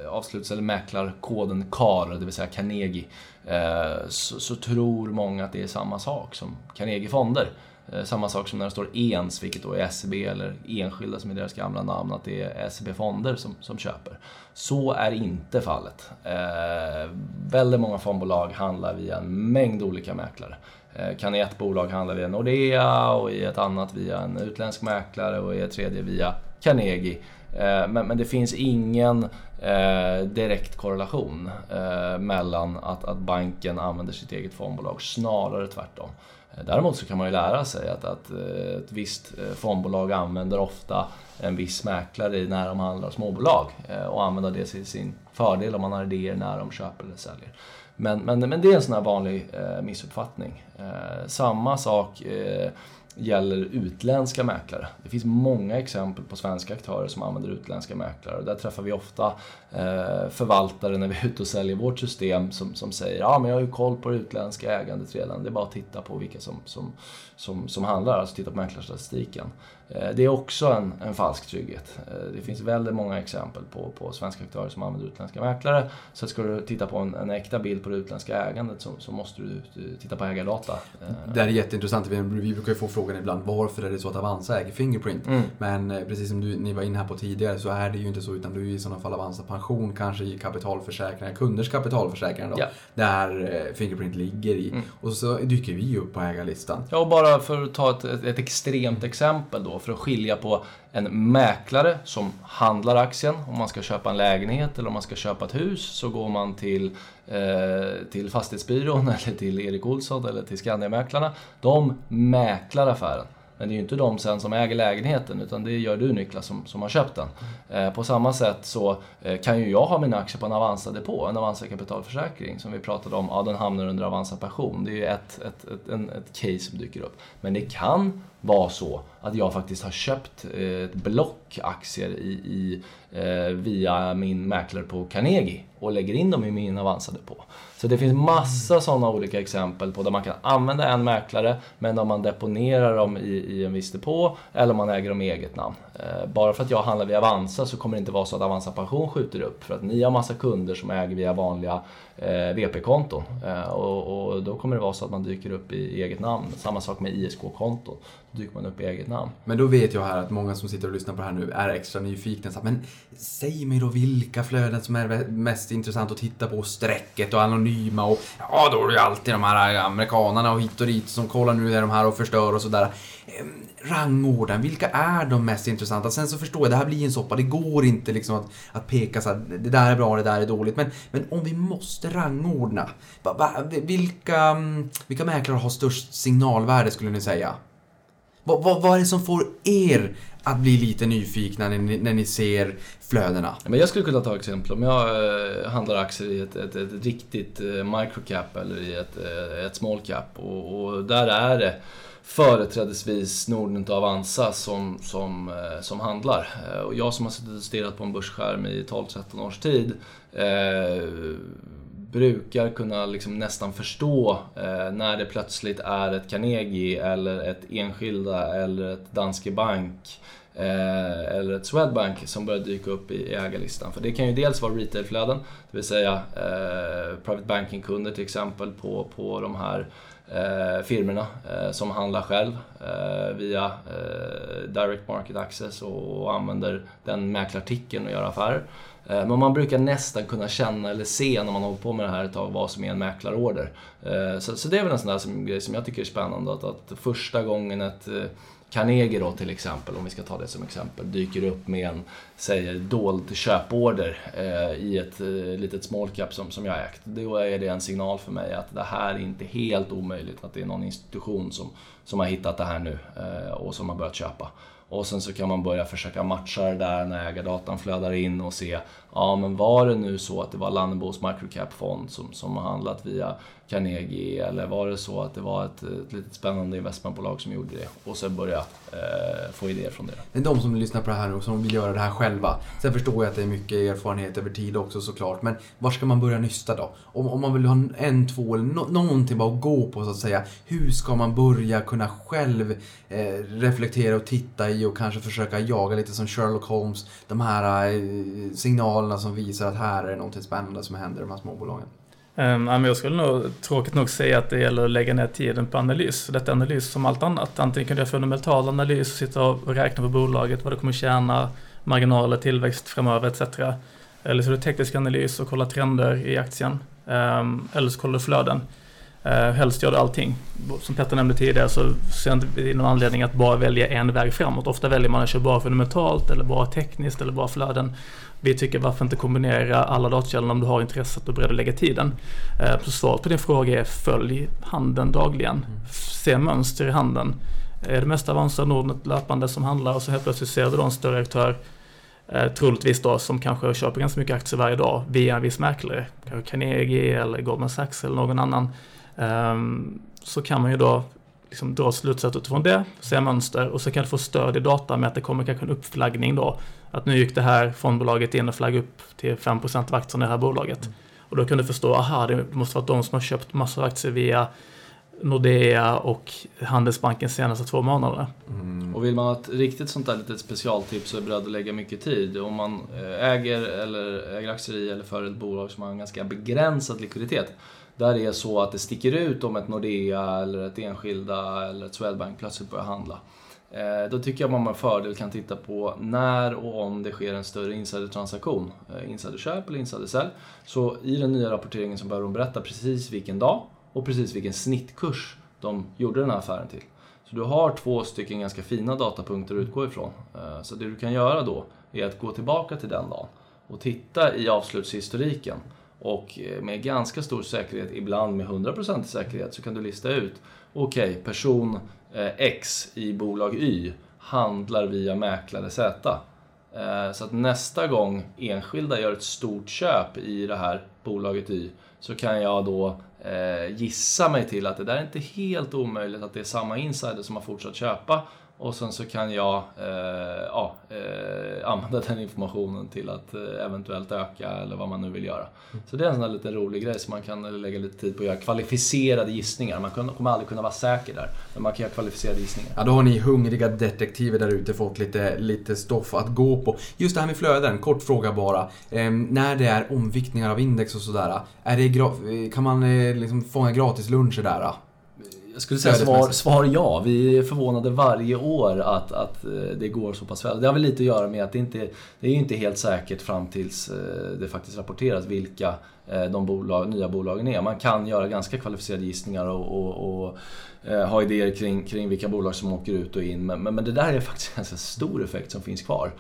avsluts eller mäklarkoden CAR, det vill säga Carnegie, eh, så, så, tror många att det är samma sak som Carnegie-fonder. Eh, samma sak som när det står ENS, vilket då är SEB eller enskilda som är deras gamla namn, att det är SEB-fonder som, som köper. Så är inte fallet. Eh, väldigt många fondbolag handlar via en mängd olika mäklare. Eh, kan i ett bolag handla via Nordea och i ett annat via en utländsk mäklare och i ett tredje via Carnegie. Eh, men, men, det finns ingen eh, direkt korrelation eh, mellan att, att banken använder sitt eget fondbolag, snarare tvärtom. Däremot så kan man ju lära sig att, att eh, ett visst eh, fondbolag använder ofta en viss mäklare när de handlar småbolag eh, och använder det till sin fördel om man har idéer när de köper eller säljer. Men, men, men det är en sån här vanlig missuppfattning. Samma sak gäller utländska mäklare. Det finns många exempel på svenska aktörer som använder utländska mäklare. Och där träffar vi ofta förvaltare när vi är ute och säljer vårt system som, som säger ja men jag har ju koll på det utländska ägandet redan. Det är bara att titta på vilka som, som, som, som handlar, alltså titta på mäklarstatistiken. Eh, det är också en, en falsk trygghet. Eh, det finns väldigt många exempel på, på svenska aktörer som använder utländska mäklare. Så ska du titta på en, en äkta bild på det utländska ägandet så, så måste du titta på ägardata. Eh, det är jätteintressant. Vi brukar ju få frågan ibland varför är det så att Avanza äger Fingerprint? Mm. Men precis som du, ni var inne här på tidigare så är det ju inte så utan du är i sådana fall Avanza Pension kanske i kapitalförsäkringar, kunders kapitalförsäkringar då. Ja. Där Fingerprint ligger i. Mm. Och så dyker vi upp på ägarlistan. Ja, och bara för att ta ett, ett, ett extremt exempel då för att skilja på en mäklare som handlar aktien. Om man ska köpa en lägenhet eller om man ska köpa ett hus så går man till, eh, till Fastighetsbyrån <laughs> eller till Erik Olsson eller till Skandiamäklarna. De mäklar affären. Men det är ju inte de sen som äger lägenheten utan det gör du Niklas som, som har köpt den. Eh, på samma sätt så eh, kan ju jag ha mina aktier på en Avanza-depå, en Avanza-kapitalförsäkring som vi pratade om. Ja, den hamnar under Avanza Pension. Det är ju ett, ett, ett, en, ett case som dyker upp. Men det kan vara så att jag faktiskt har köpt eh, ett block aktier i, i eh, via min mäklare på Carnegie och lägger in dem i min Avanza-depå. Så det finns massa sådana olika exempel på där man kan använda en mäklare men om man deponerar dem i, i en viss depå eller om man äger dem i eget namn. Eh, bara för att jag handlar via Avanza så kommer det inte vara så att Avanza Pension skjuter upp för att ni har massa kunder som äger via vanliga eh, VP-konton eh, och, och, då kommer det vara så att man dyker upp i eget namn. Samma sak med ISK-konton. Då dyker man upp i eget namn. Men då vet jag här att många som sitter och lyssnar på det här nu är extra nyfikna. Så, men säg mig då vilka flöden som är mest intressant att titta på. Strecket och anonyma och ja, då är det ju alltid de här amerikanarna och hit och dit som kollar nu är de här och förstör och sådär. Ehm, Rangorden, vilka är de mest intressanta? Sen så förstår jag, det här blir en soppa. Det går inte liksom att, att peka så att det där är bra, det där är dåligt. Men, men om vi måste rangordna, va, va, vilka, mm, vilka mäklare har störst signalvärde skulle ni säga? Vad, vad, vad är det som får er att bli lite nyfikna när ni, när ni ser flödena? Men jag skulle kunna ta exempel. Om jag eh, handlar aktier i ett, ett, ett riktigt eh, microcap eller i ett, eh, ett small cap och, och där är det företrädesvis Nordnet och Avanza som, som, eh, som handlar. Eh, och jag som har suttit och stirrat på en börsskärm i 12-13 års tid eh, brukar kunna liksom nästan förstå eh, när det plötsligt är ett Carnegie eller ett Enskilda eller ett Danske Bank eh, eller ett Swedbank som börjar dyka upp i ägarlistan. För det kan ju dels vara retailflöden, det vill säga eh, private banking-kunder till exempel på, på de här eh, firmorna eh, som handlar själv eh, via eh, Direct Market Access och, och använder den mäklartikeln och gör affärer. Eh, men man brukar nästan kunna känna eller se när man håller på med det här ett tag vad som är en mäklarorder. Eh, så, så det är väl en sån där som, grej som jag tycker är spännande. Att, att första gången ett eh, Carnegie då till exempel, om vi ska ta det som exempel, dyker upp med en, säger dold köporder eh, i ett eh, litet small cap som, som jag ägt. Då är det en signal för mig att det här är inte helt omöjligt, att det är någon institution som, som har hittat det här nu eh, och som har börjat köpa. Och sen så kan man börja försöka matcha det där när ägardatan flödar in och se, ja men var det nu så att det var Lannebos microcap-fond som, som har handlat via Carnegie eller var det så att det var ett, ett litet spännande investmentbolag som gjorde det? Och sen börja eh, få idéer från det. Det är de som lyssnar på det här och som vill göra det här själva. Sen förstår jag att det är mycket erfarenhet över tid också såklart. Men var ska man börja nysta då? Om, om man vill ha en, två eller no, någonting typ bara att gå på så att säga. Hur ska man börja kunna själv eh, reflektera och titta i och kanske försöka jaga lite som Sherlock Holmes. De här eh, signalerna som visar att här är någonting spännande som händer i de här småbolagen. Um, jag skulle nog tråkigt nog säga att det gäller att lägga ner tiden på analys. Detta är analys som allt annat. Antingen kan du göra fundamental analys och sitta och räkna på bolaget, vad det kommer tjäna, marginaler, tillväxt framöver etc. Eller så är det teknisk analys och kolla trender i aktien. Um, eller så kollar du flöden. Uh, helst gör du allting. Som Petter nämnde tidigare så ser jag inte någon anledning att bara välja en väg framåt. Ofta väljer man att köra bara fundamentalt eller bara tekniskt eller bara flöden. Vi tycker varför inte kombinera alla datakällor om du har intresset och är beredd att lägga tiden. Eh, så svaret på din fråga är följ handeln dagligen. Mm. Se mönster i handeln. Är det mest avancerade Nordnet löpande som handlar och så helt plötsligt ser du då en större aktör eh, troligtvis då som kanske köper ganska mycket aktier varje dag via en viss mäklare, kanske Carnegie eller Goldman Sachs eller någon annan. Um, så kan man ju då liksom dra slutsatser utifrån det, se mönster och så kan du få stöd i data med att det kommer kanske en uppflaggning då. Att nu gick det här fondbolaget in och flaggade upp till 5% av aktierna i det här bolaget. Mm. Och då kan du förstå, aha, det måste vara de som har köpt massor av aktier via Nordea och Handelsbanken senaste två månaderna. Mm. Och vill man ha ett riktigt sånt där litet specialtips så är beredd att lägga mycket tid. Om man eh, äger, eller äger aktier i eller för ett bolag som har en ganska begränsad likviditet där det är så att det sticker ut om ett Nordea eller ett Enskilda eller ett Swedbank plötsligt börjar handla. Eh, då tycker jag man med fördel kan titta på när och om det sker en större insidertransaktion. Eh, insiderköp eller insidersälj. Så i den nya rapporteringen så behöver de berätta precis vilken dag och precis vilken snittkurs de gjorde den här affären till. Så du har två stycken ganska fina datapunkter att utgå ifrån. Eh, så det du kan göra då är att gå tillbaka till den dagen och titta i avslutshistoriken och eh, med ganska stor säkerhet, ibland med 100% säkerhet, så kan du lista ut okej, okay, person eh, X i bolag Y handlar via mäklare Z. Eh, så att nästa gång enskilda gör ett stort köp i det här bolaget Y så kan jag då gissa mig till att det där är inte helt omöjligt att det är samma insider som har fortsatt köpa och sen så kan jag eh, ja, eh, använda den informationen till att eh, eventuellt öka eller vad man nu vill göra. Så det är en sån här liten rolig grej som man kan lägga lite tid på att göra. Kvalificerade gissningar. Man kommer aldrig kunna vara säker där. Men man kan göra kvalificerade gissningar. Ja, då har ni hungriga detektiver där ute fått lite, lite stoff att gå på. Just det här med flöden, kort fråga bara. Eh, när det är omviktningar av index och sådär, är det kan man eh, liksom fånga gratis luncher där? Jag skulle säga svar, svar ja. Vi är förvånade varje år att, att eh, det går så pass väl. Det har väl lite att göra med att det inte det är inte helt säkert fram tills eh, det faktiskt rapporteras vilka eh, de bolag, nya bolagen är. Man kan göra ganska kvalificerade gissningar och, och, och ha idéer kring, kring vilka bolag som åker ut och in. Men, men, men det där är faktiskt en ganska stor effekt som finns kvar.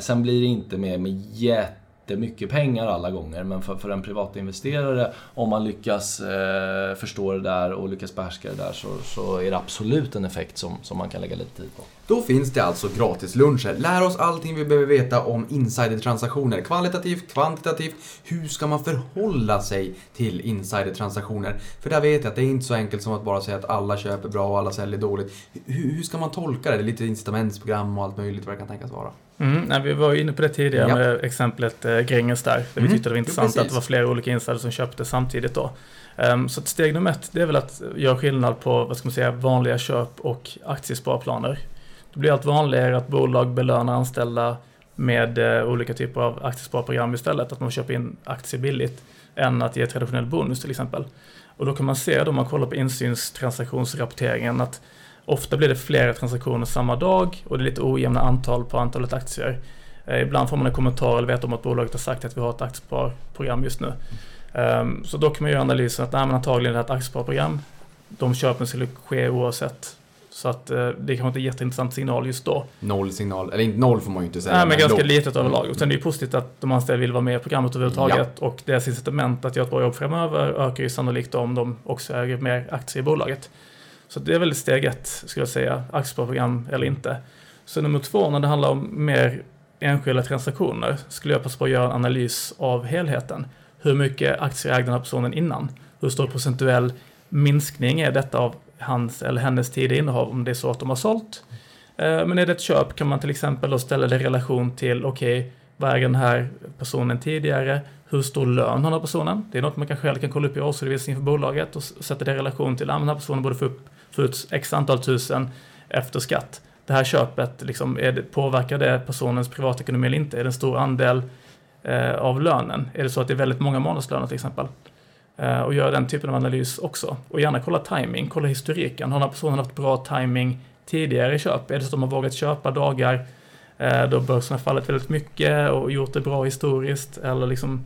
Sen blir det inte med, med jätte jättemycket pengar alla gånger. Men för, för en privatinvesterare, om man lyckas eh, förstå det där och lyckas behärska det där så, så är det absolut en effekt som, som man kan lägga lite tid på. Då finns det alltså gratisluncher. Lär oss allting vi behöver veta om insidertransaktioner. Kvalitativt, kvantitativt. Hur ska man förhålla sig till insidertransaktioner? För där vet jag att det är inte så enkelt som att bara säga att alla köper bra och alla säljer dåligt. Hur, hur ska man tolka det? Det är lite incitamentsprogram och allt möjligt vad det kan tänkas vara. Mm, nej, vi var inne på det tidigare ja. med exemplet eh, Gränges där. Där mm. vi tyckte det var intressant ja, att det var flera olika insiders som köpte samtidigt då. Um, så steg nummer ett, det är väl att göra skillnad på, vad ska man säga, vanliga köp och aktiesparplaner. Det blir allt vanligare att bolag belönar anställda med eh, olika typer av aktiesparprogram istället. Att man köper in aktier billigt än att ge traditionell bonus till exempel. Och då kan man se då man kollar på insynstransaktionsrapporteringen att ofta blir det flera transaktioner samma dag och det är lite ojämna antal på antalet aktier. Eh, ibland får man en kommentar eller vet om att bolaget har sagt att vi har ett aktiesparprogram just nu. Um, så då kan man göra analysen att nej, men antagligen är det ett aktiesparprogram. De köpen skulle ske oavsett. Så att uh, det kanske inte är jätteintressant signal just då. Noll signal, eller inte noll får man ju inte säga. Nej, men, men ganska lågt. litet överlag. Och sen är det ju positivt att de anställda vill vara med i programmet överhuvudtaget. Och deras incitament att göra ett bra jobb framöver ökar ju sannolikt om de också äger mer aktier i bolaget. Så det är väl steg ett, skulle jag säga. Aktiesparprogram eller inte. Så nummer två, när det handlar om mer enskilda transaktioner, skulle jag passa på att göra en analys av helheten. Hur mycket aktier ägde den här personen innan? Hur stor procentuell minskning är detta av hans eller hennes tidigare innehav om det är så att de har sålt? Eh, men är det ett köp kan man till exempel då ställa det i relation till, okej, okay, vad äger den här personen tidigare? Hur stor lön har den här personen? Det är något man kanske själv kan kolla upp i årsredovisningen för bolaget och sätta det i relation till, ah, att den här personen borde få, upp, få ut x antal tusen efter skatt. Det här köpet, liksom, är det, påverkar det personens privatekonomi eller inte? Är det en stor andel eh, av lönen? Är det så att det är väldigt många månadslöner till exempel? Eh, och göra den typen av analys också. Och gärna kolla timing, kolla historiken. Har den här personen haft bra timing tidigare i köp? Är det så att de har vågat köpa dagar eh, då börsen har fallit väldigt mycket och gjort det bra historiskt? Eller liksom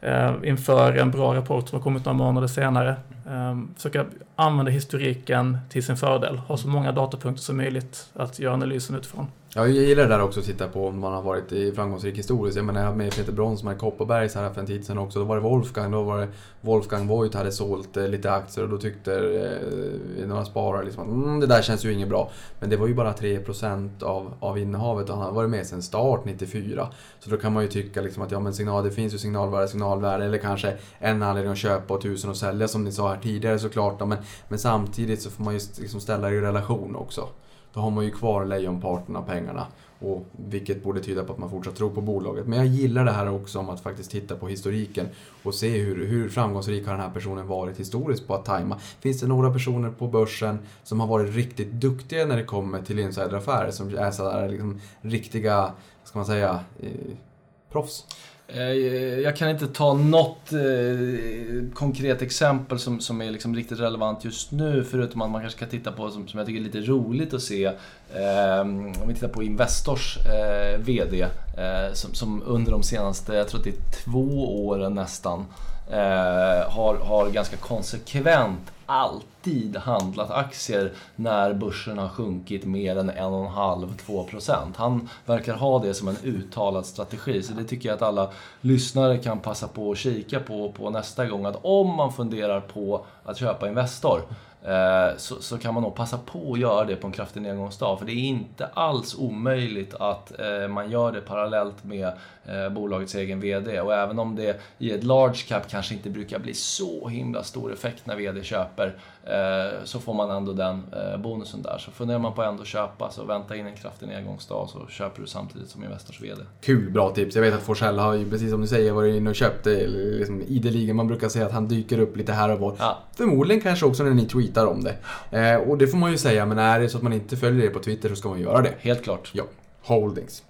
eh, inför en bra rapport som har kommit några månader senare. Eh, försöka använda historiken till sin fördel. Ha så många datapunkter som möjligt att göra analysen utifrån. Ja, jag gillar det där också att titta på om man har varit i framgångsrik historiskt. Jag menar, jag hade med Peter Bronsmark i Kopparbergs här för en tid sedan också. Då var det Wolfgang, då var det Wolfgang Voigt hade sålt eh, lite aktier och då tyckte eh, några sparare liksom att mm, det där känns ju inget bra. Men det var ju bara 3% av, av innehavet och han har varit med sedan start 94. Så då kan man ju tycka liksom att ja men signal, det finns ju signalvärde, signalvärde eller kanske en anledning att köpa och tusen att sälja som ni sa här tidigare såklart. Då. Men, men samtidigt så får man ju liksom ställa det i relation också. Då har man ju kvar lejonparten av pengarna. Och vilket borde tyda på att man fortsatt tror på bolaget. Men jag gillar det här också om att faktiskt titta på historiken och se hur, hur framgångsrik har den här personen varit historiskt på att tajma. Finns det några personer på börsen som har varit riktigt duktiga när det kommer till insideraffärer? Som är sådär liksom riktiga, vad ska man säga, eh, proffs? Eh, jag kan inte ta något eh, konkret exempel som, som är liksom riktigt relevant just nu, förutom att man kanske kan titta på som, som jag tycker är lite roligt att se. Eh, om vi tittar på Investors eh, VD, eh, som, som, under de senaste, jag tror att det är två åren nästan, eh, har, har ganska konsekvent alltid handlat aktier när börsen har sjunkit mer än 1,5-2%. Han verkar ha det som en uttalad strategi. Så det tycker jag att alla lyssnare kan passa på att kika på, på nästa gång. Att om man funderar på att köpa Investor eh, så, så, kan man nog passa på att göra det på en kraftig nedgångsdag. För det är inte alls omöjligt att eh, man gör det parallellt med bolagets egen VD. Och även om det i ett large cap kanske inte brukar bli så himla stor effekt när VD köper eh, så får man ändå den bonusen där. Så funderar man på att ändå köpa så vänta in en kraftig nedgångsdag så köper du samtidigt som Investors VD. Kul, bra tips. Jag vet att Forsell har ju precis som du säger varit inne och köpt liksom, ideligen. Man brukar säga att han dyker upp lite här och var. Ja. Förmodligen kanske också när ni tweetar om det. Eh, och det får man ju säga, men är det så att man inte följer det på Twitter så ska man göra det. Helt klart. Ja, holdings.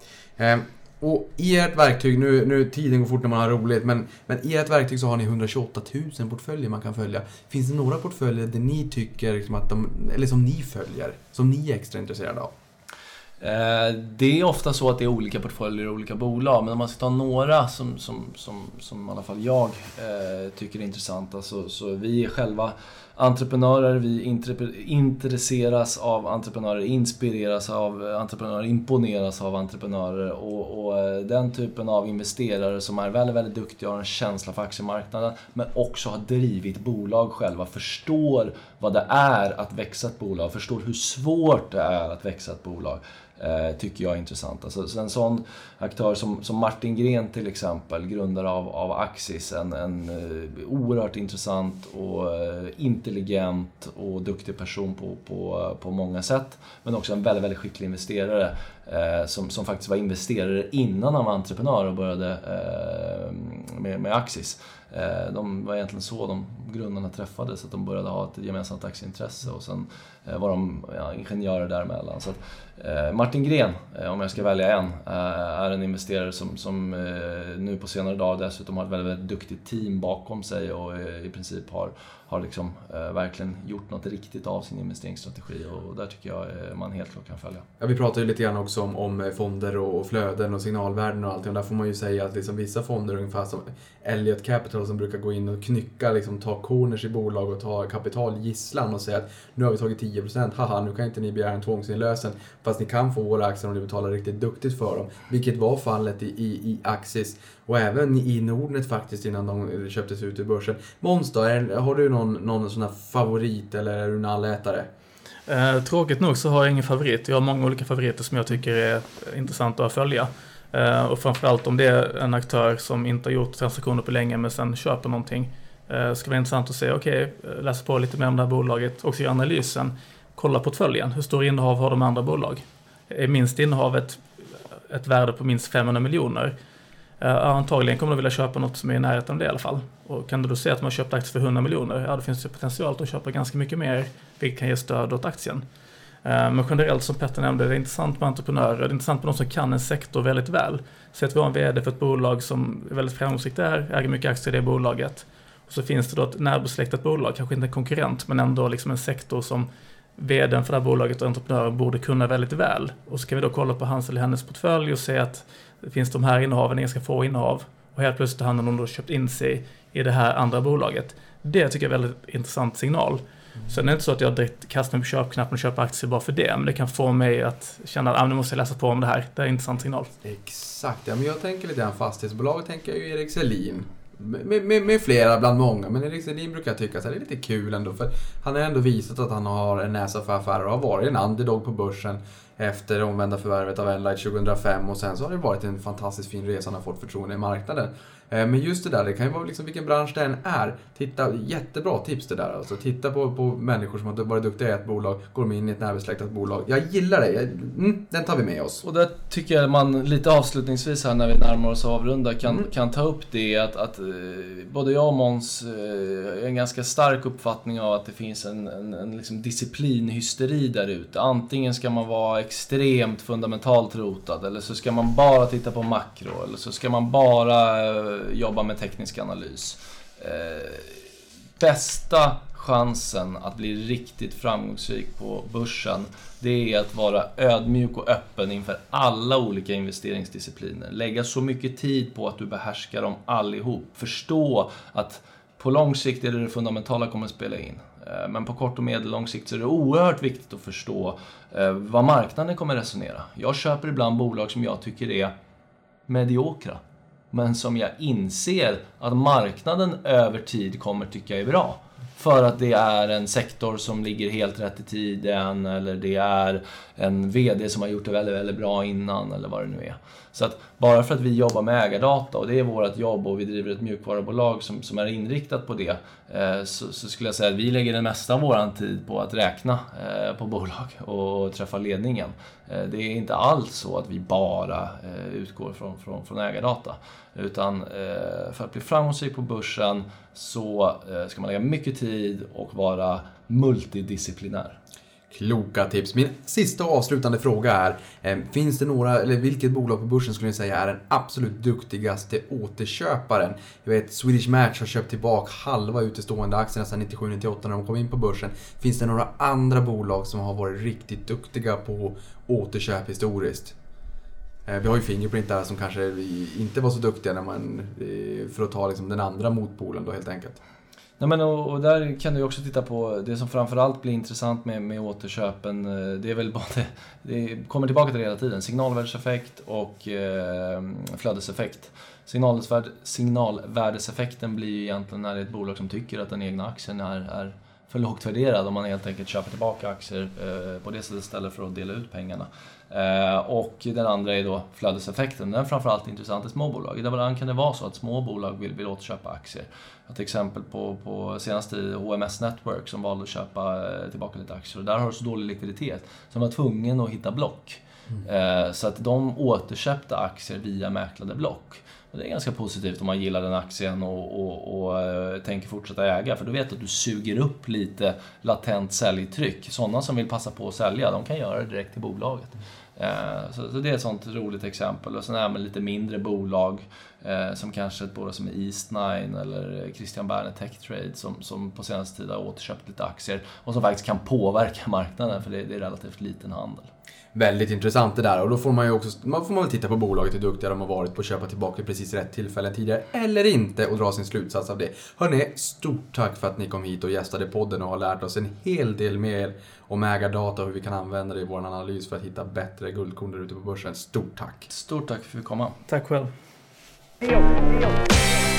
Och i ert verktyg, nu, nu tiden går fort när man har roligt, men, men i ert verktyg så har ni 128 000 portföljer man kan följa. Finns det några portföljer där ni tycker liksom att de, eller som ni följer, som ni är extra intresserade av? Eh, det är ofta så att det är olika portföljer och olika bolag, men om man ska ta några som, som, som, som i alla fall jag eh, tycker är intressanta så, så vi är själva entreprenörer, vi intresseras av entreprenörer, inspireras av entreprenörer, imponeras av entreprenörer och, och, eh, den typen av investerare som är väldigt, väldigt duktiga och har en känsla för aktiemarknaden men också har drivit bolag själva, förstår vad det är att växa ett bolag, förstår hur svårt det är att växa ett bolag. Eh, tycker jag är intressant. Alltså, så en sån aktör som, som Martin Gren till exempel, grundare av, av Axis, en, en eh, oerhört intressant och eh, intelligent och duktig person på, på, på många sätt. Men också en väldigt, väldigt skicklig investerare Eh, som, som faktiskt var investerare innan han var entreprenör och började med, med Axis. Eh, de var egentligen så de grundarna träffades, att de började ha ett gemensamt aktieintresse och sen Eh, var de ja, ingenjörer däremellan. Så att, eh, Martin Gren, eh, om jag ska välja en, eh, är en investerare som, som nu på senare dagar dessutom har ett väldigt, väldigt duktigt team bakom sig och i princip har, har liksom, verkligen gjort något riktigt av sin investeringsstrategi och där tycker jag man helt klart kan följa. Ja, vi pratade ju lite grann också om, om fonder och, och flöden och signalvärden och allting och där får man ju säga att liksom vissa fonder ungefär som Elliot Capital som brukar gå in och knycka, liksom ta corners i bolag och ta kapital gisslan och säga att nu har vi tagit 10%, haha nu kan inte ni begära en tvångsinlösen fast ni kan få våra aktier om ni betalar riktigt duktigt för dem. Vilket var fallet i, i, i Axis och även i Nordnet faktiskt innan de köptes ut ur börsen. Måns då, har du någon, någon sån här favorit eller är du en allätare? Eh, tråkigt nog så har jag ingen favorit. Jag har många olika favoriter som jag tycker är intressanta att följa. Eh, och framförallt om det är en aktör som inte har gjort transaktioner på länge men sen köper någonting. Det ska vara intressant att se, okej, okay, läsa på lite mer om det här bolaget, också göra analysen. Kolla portföljen, hur stor innehav har de andra bolag? Är minst innehavet ett värde på minst 500 miljoner? Uh, antagligen kommer du vilja köpa något som är i närheten av det i alla fall. Och kan du då se att man har köpt aktier för 100 miljoner, ja då finns det potential att köpa ganska mycket mer, vilket kan ge stöd åt aktien. Men generellt som Petter nämnde, det är intressant med entreprenörer, det är intressant med de som kan en sektor väldigt väl. Så att vi har en VD för ett bolag som är väldigt framgångsrikt där, äger mycket aktier i det bolaget. Och så finns det då ett närbesläktat bolag, kanske inte en konkurrent, men ändå liksom en sektor som VDn för det här bolaget och entreprenören borde kunna väldigt väl. Och så kan vi då kolla på hans eller hennes portfölj och se att det finns de här innehaven, ganska få innehav. Och helt plötsligt har han då köpt in sig i det här andra bolaget. Det tycker jag är en väldigt intressant signal. Sen är det inte så att jag direkt kastar mig på köpknappen och köper aktier bara för det. Men det kan få mig att känna att ah, nu måste jag läsa på om det här. Det är en intressant signal. Exakt, ja, men jag tänker lite grann fastighetsbolag tänker jag ju Erik Selin. Med, med, med, flera bland många, men Erik liksom, Selin brukar tycka att det är lite kul ändå. För han har ändå visat att han har en näsa för affärer och har varit en underdog på börsen efter omvända förvärvet av Enlight 2005 och sen så har det varit en fantastiskt fin resa han har fått förtroende i marknaden. Eh, men just det där, det kan ju vara liksom vilken bransch det än är. Titta, jättebra tips det där alltså. Titta på, på människor som har varit duktiga i ett bolag, går in i ett närbesläktat bolag. Jag gillar det, jag, mm, den tar vi med oss. Och där tycker jag man lite avslutningsvis här när vi närmar oss avrunda kan, mm. kan ta upp det att, att eh, både jag och Måns har en ganska stark uppfattning av att det finns en, en, en liksom disciplinhysteri där ute. Antingen ska man vara extremt fundamentalt rotad eller så ska man bara titta på makro eller så ska man bara jobba med teknisk analys. Eh, bästa chansen att bli riktigt framgångsrik på börsen, det är att vara ödmjuk och öppen inför alla olika investeringsdiscipliner. Lägga så mycket tid på att du behärskar dem allihop. Förstå att på lång sikt är det det fundamentala kommer att spela in. Eh, men på kort och medellång sikt så är det oerhört viktigt att förstå eh, vad marknaden kommer att resonera. Jag köper ibland bolag som jag tycker är mediokra men som jag inser att marknaden över tid kommer tycka är bra. För att det är en sektor som ligger helt rätt i tiden eller det är en VD som har gjort det väldigt, väldigt bra innan eller vad det nu är. Så att bara för att vi jobbar med ägardata och det är vårt jobb och vi driver ett mjukvarubolag som, som är inriktat på det eh, så, så, skulle jag säga att vi lägger den mesta av vår tid på att räkna eh, på bolag och träffa ledningen. Eh, det är inte alls så att vi bara eh, utgår från, från, från ägardata. Utan eh, för att bli framgångsrik på börsen så eh, ska man lägga mycket tid och vara multidisciplinär. Kloka tips. Min sista och avslutande fråga är, eh, finns det några, eller vilket bolag på börsen skulle ni säga är den absolut duktigaste återköparen? Jag vet Swedish Match har köpt tillbaka halva utestående aktierna sedan 97-98 när de kom in på börsen. Finns det några andra bolag som har varit riktigt duktiga på återköp historiskt? Eh, vi har ju Fingerprint där som kanske inte var så duktiga när man, eh, för att ta liksom den andra motpolen då helt enkelt. Nej, men och, och, där kan du också titta på det som framförallt blir intressant med, med återköpen. Eh, det är väl både, det kommer tillbaka till det hela tiden, signalvärdeseffekt och eh, flödeseffekt. Signalvärd, signalvärdeseffekten blir ju egentligen när det är ett bolag som tycker att den egna aktien är, är för lågt värderad om man helt enkelt köper tillbaka aktier eh, på det sättet istället för att dela ut pengarna. Eh, och den andra är då flödeseffekten. Den är framförallt intressant i småbolag. Ibland kan det vara så att små bolag vill, vill återköpa aktier. Ett exempel på, på senaste i HMS Network som valde att köpa eh, tillbaka lite aktier. Och där har du så dålig likviditet så de var tvungen att hitta block. Mm. Så att de återköpte aktier via mäklade block. Och det är ganska positivt om man gillar den aktien och, och, och äh, tänker fortsätta äga. För du vet att du suger upp lite latent säljtryck. Sådana som vill passa på att sälja, de kan göra det direkt till bolaget. Eh, så, så, det är ett sånt roligt exempel. Och sen även lite mindre bolag eh, som kanske ett bolag som East9 eller Christian Berner Tech Trade som, som på senaste tid har återköpt lite aktier och som faktiskt kan påverka marknaden för det, det är relativt liten handel. Väldigt intressant det där och då får man ju också man får man väl titta på bolaget, hur duktiga de har varit på att köpa tillbaka i precis rätt tillfällen tidigare eller inte och dra sin slutsats av det. Hörni, stort tack för att ni kom hit och gästade podden och har lärt oss en hel del mer om ägardata och hur vi kan använda det i vår analys för att hitta bättre guldkorn där ute på börsen. Stort tack! Stort tack för att vi fick komma. Tack själv. Deal, deal.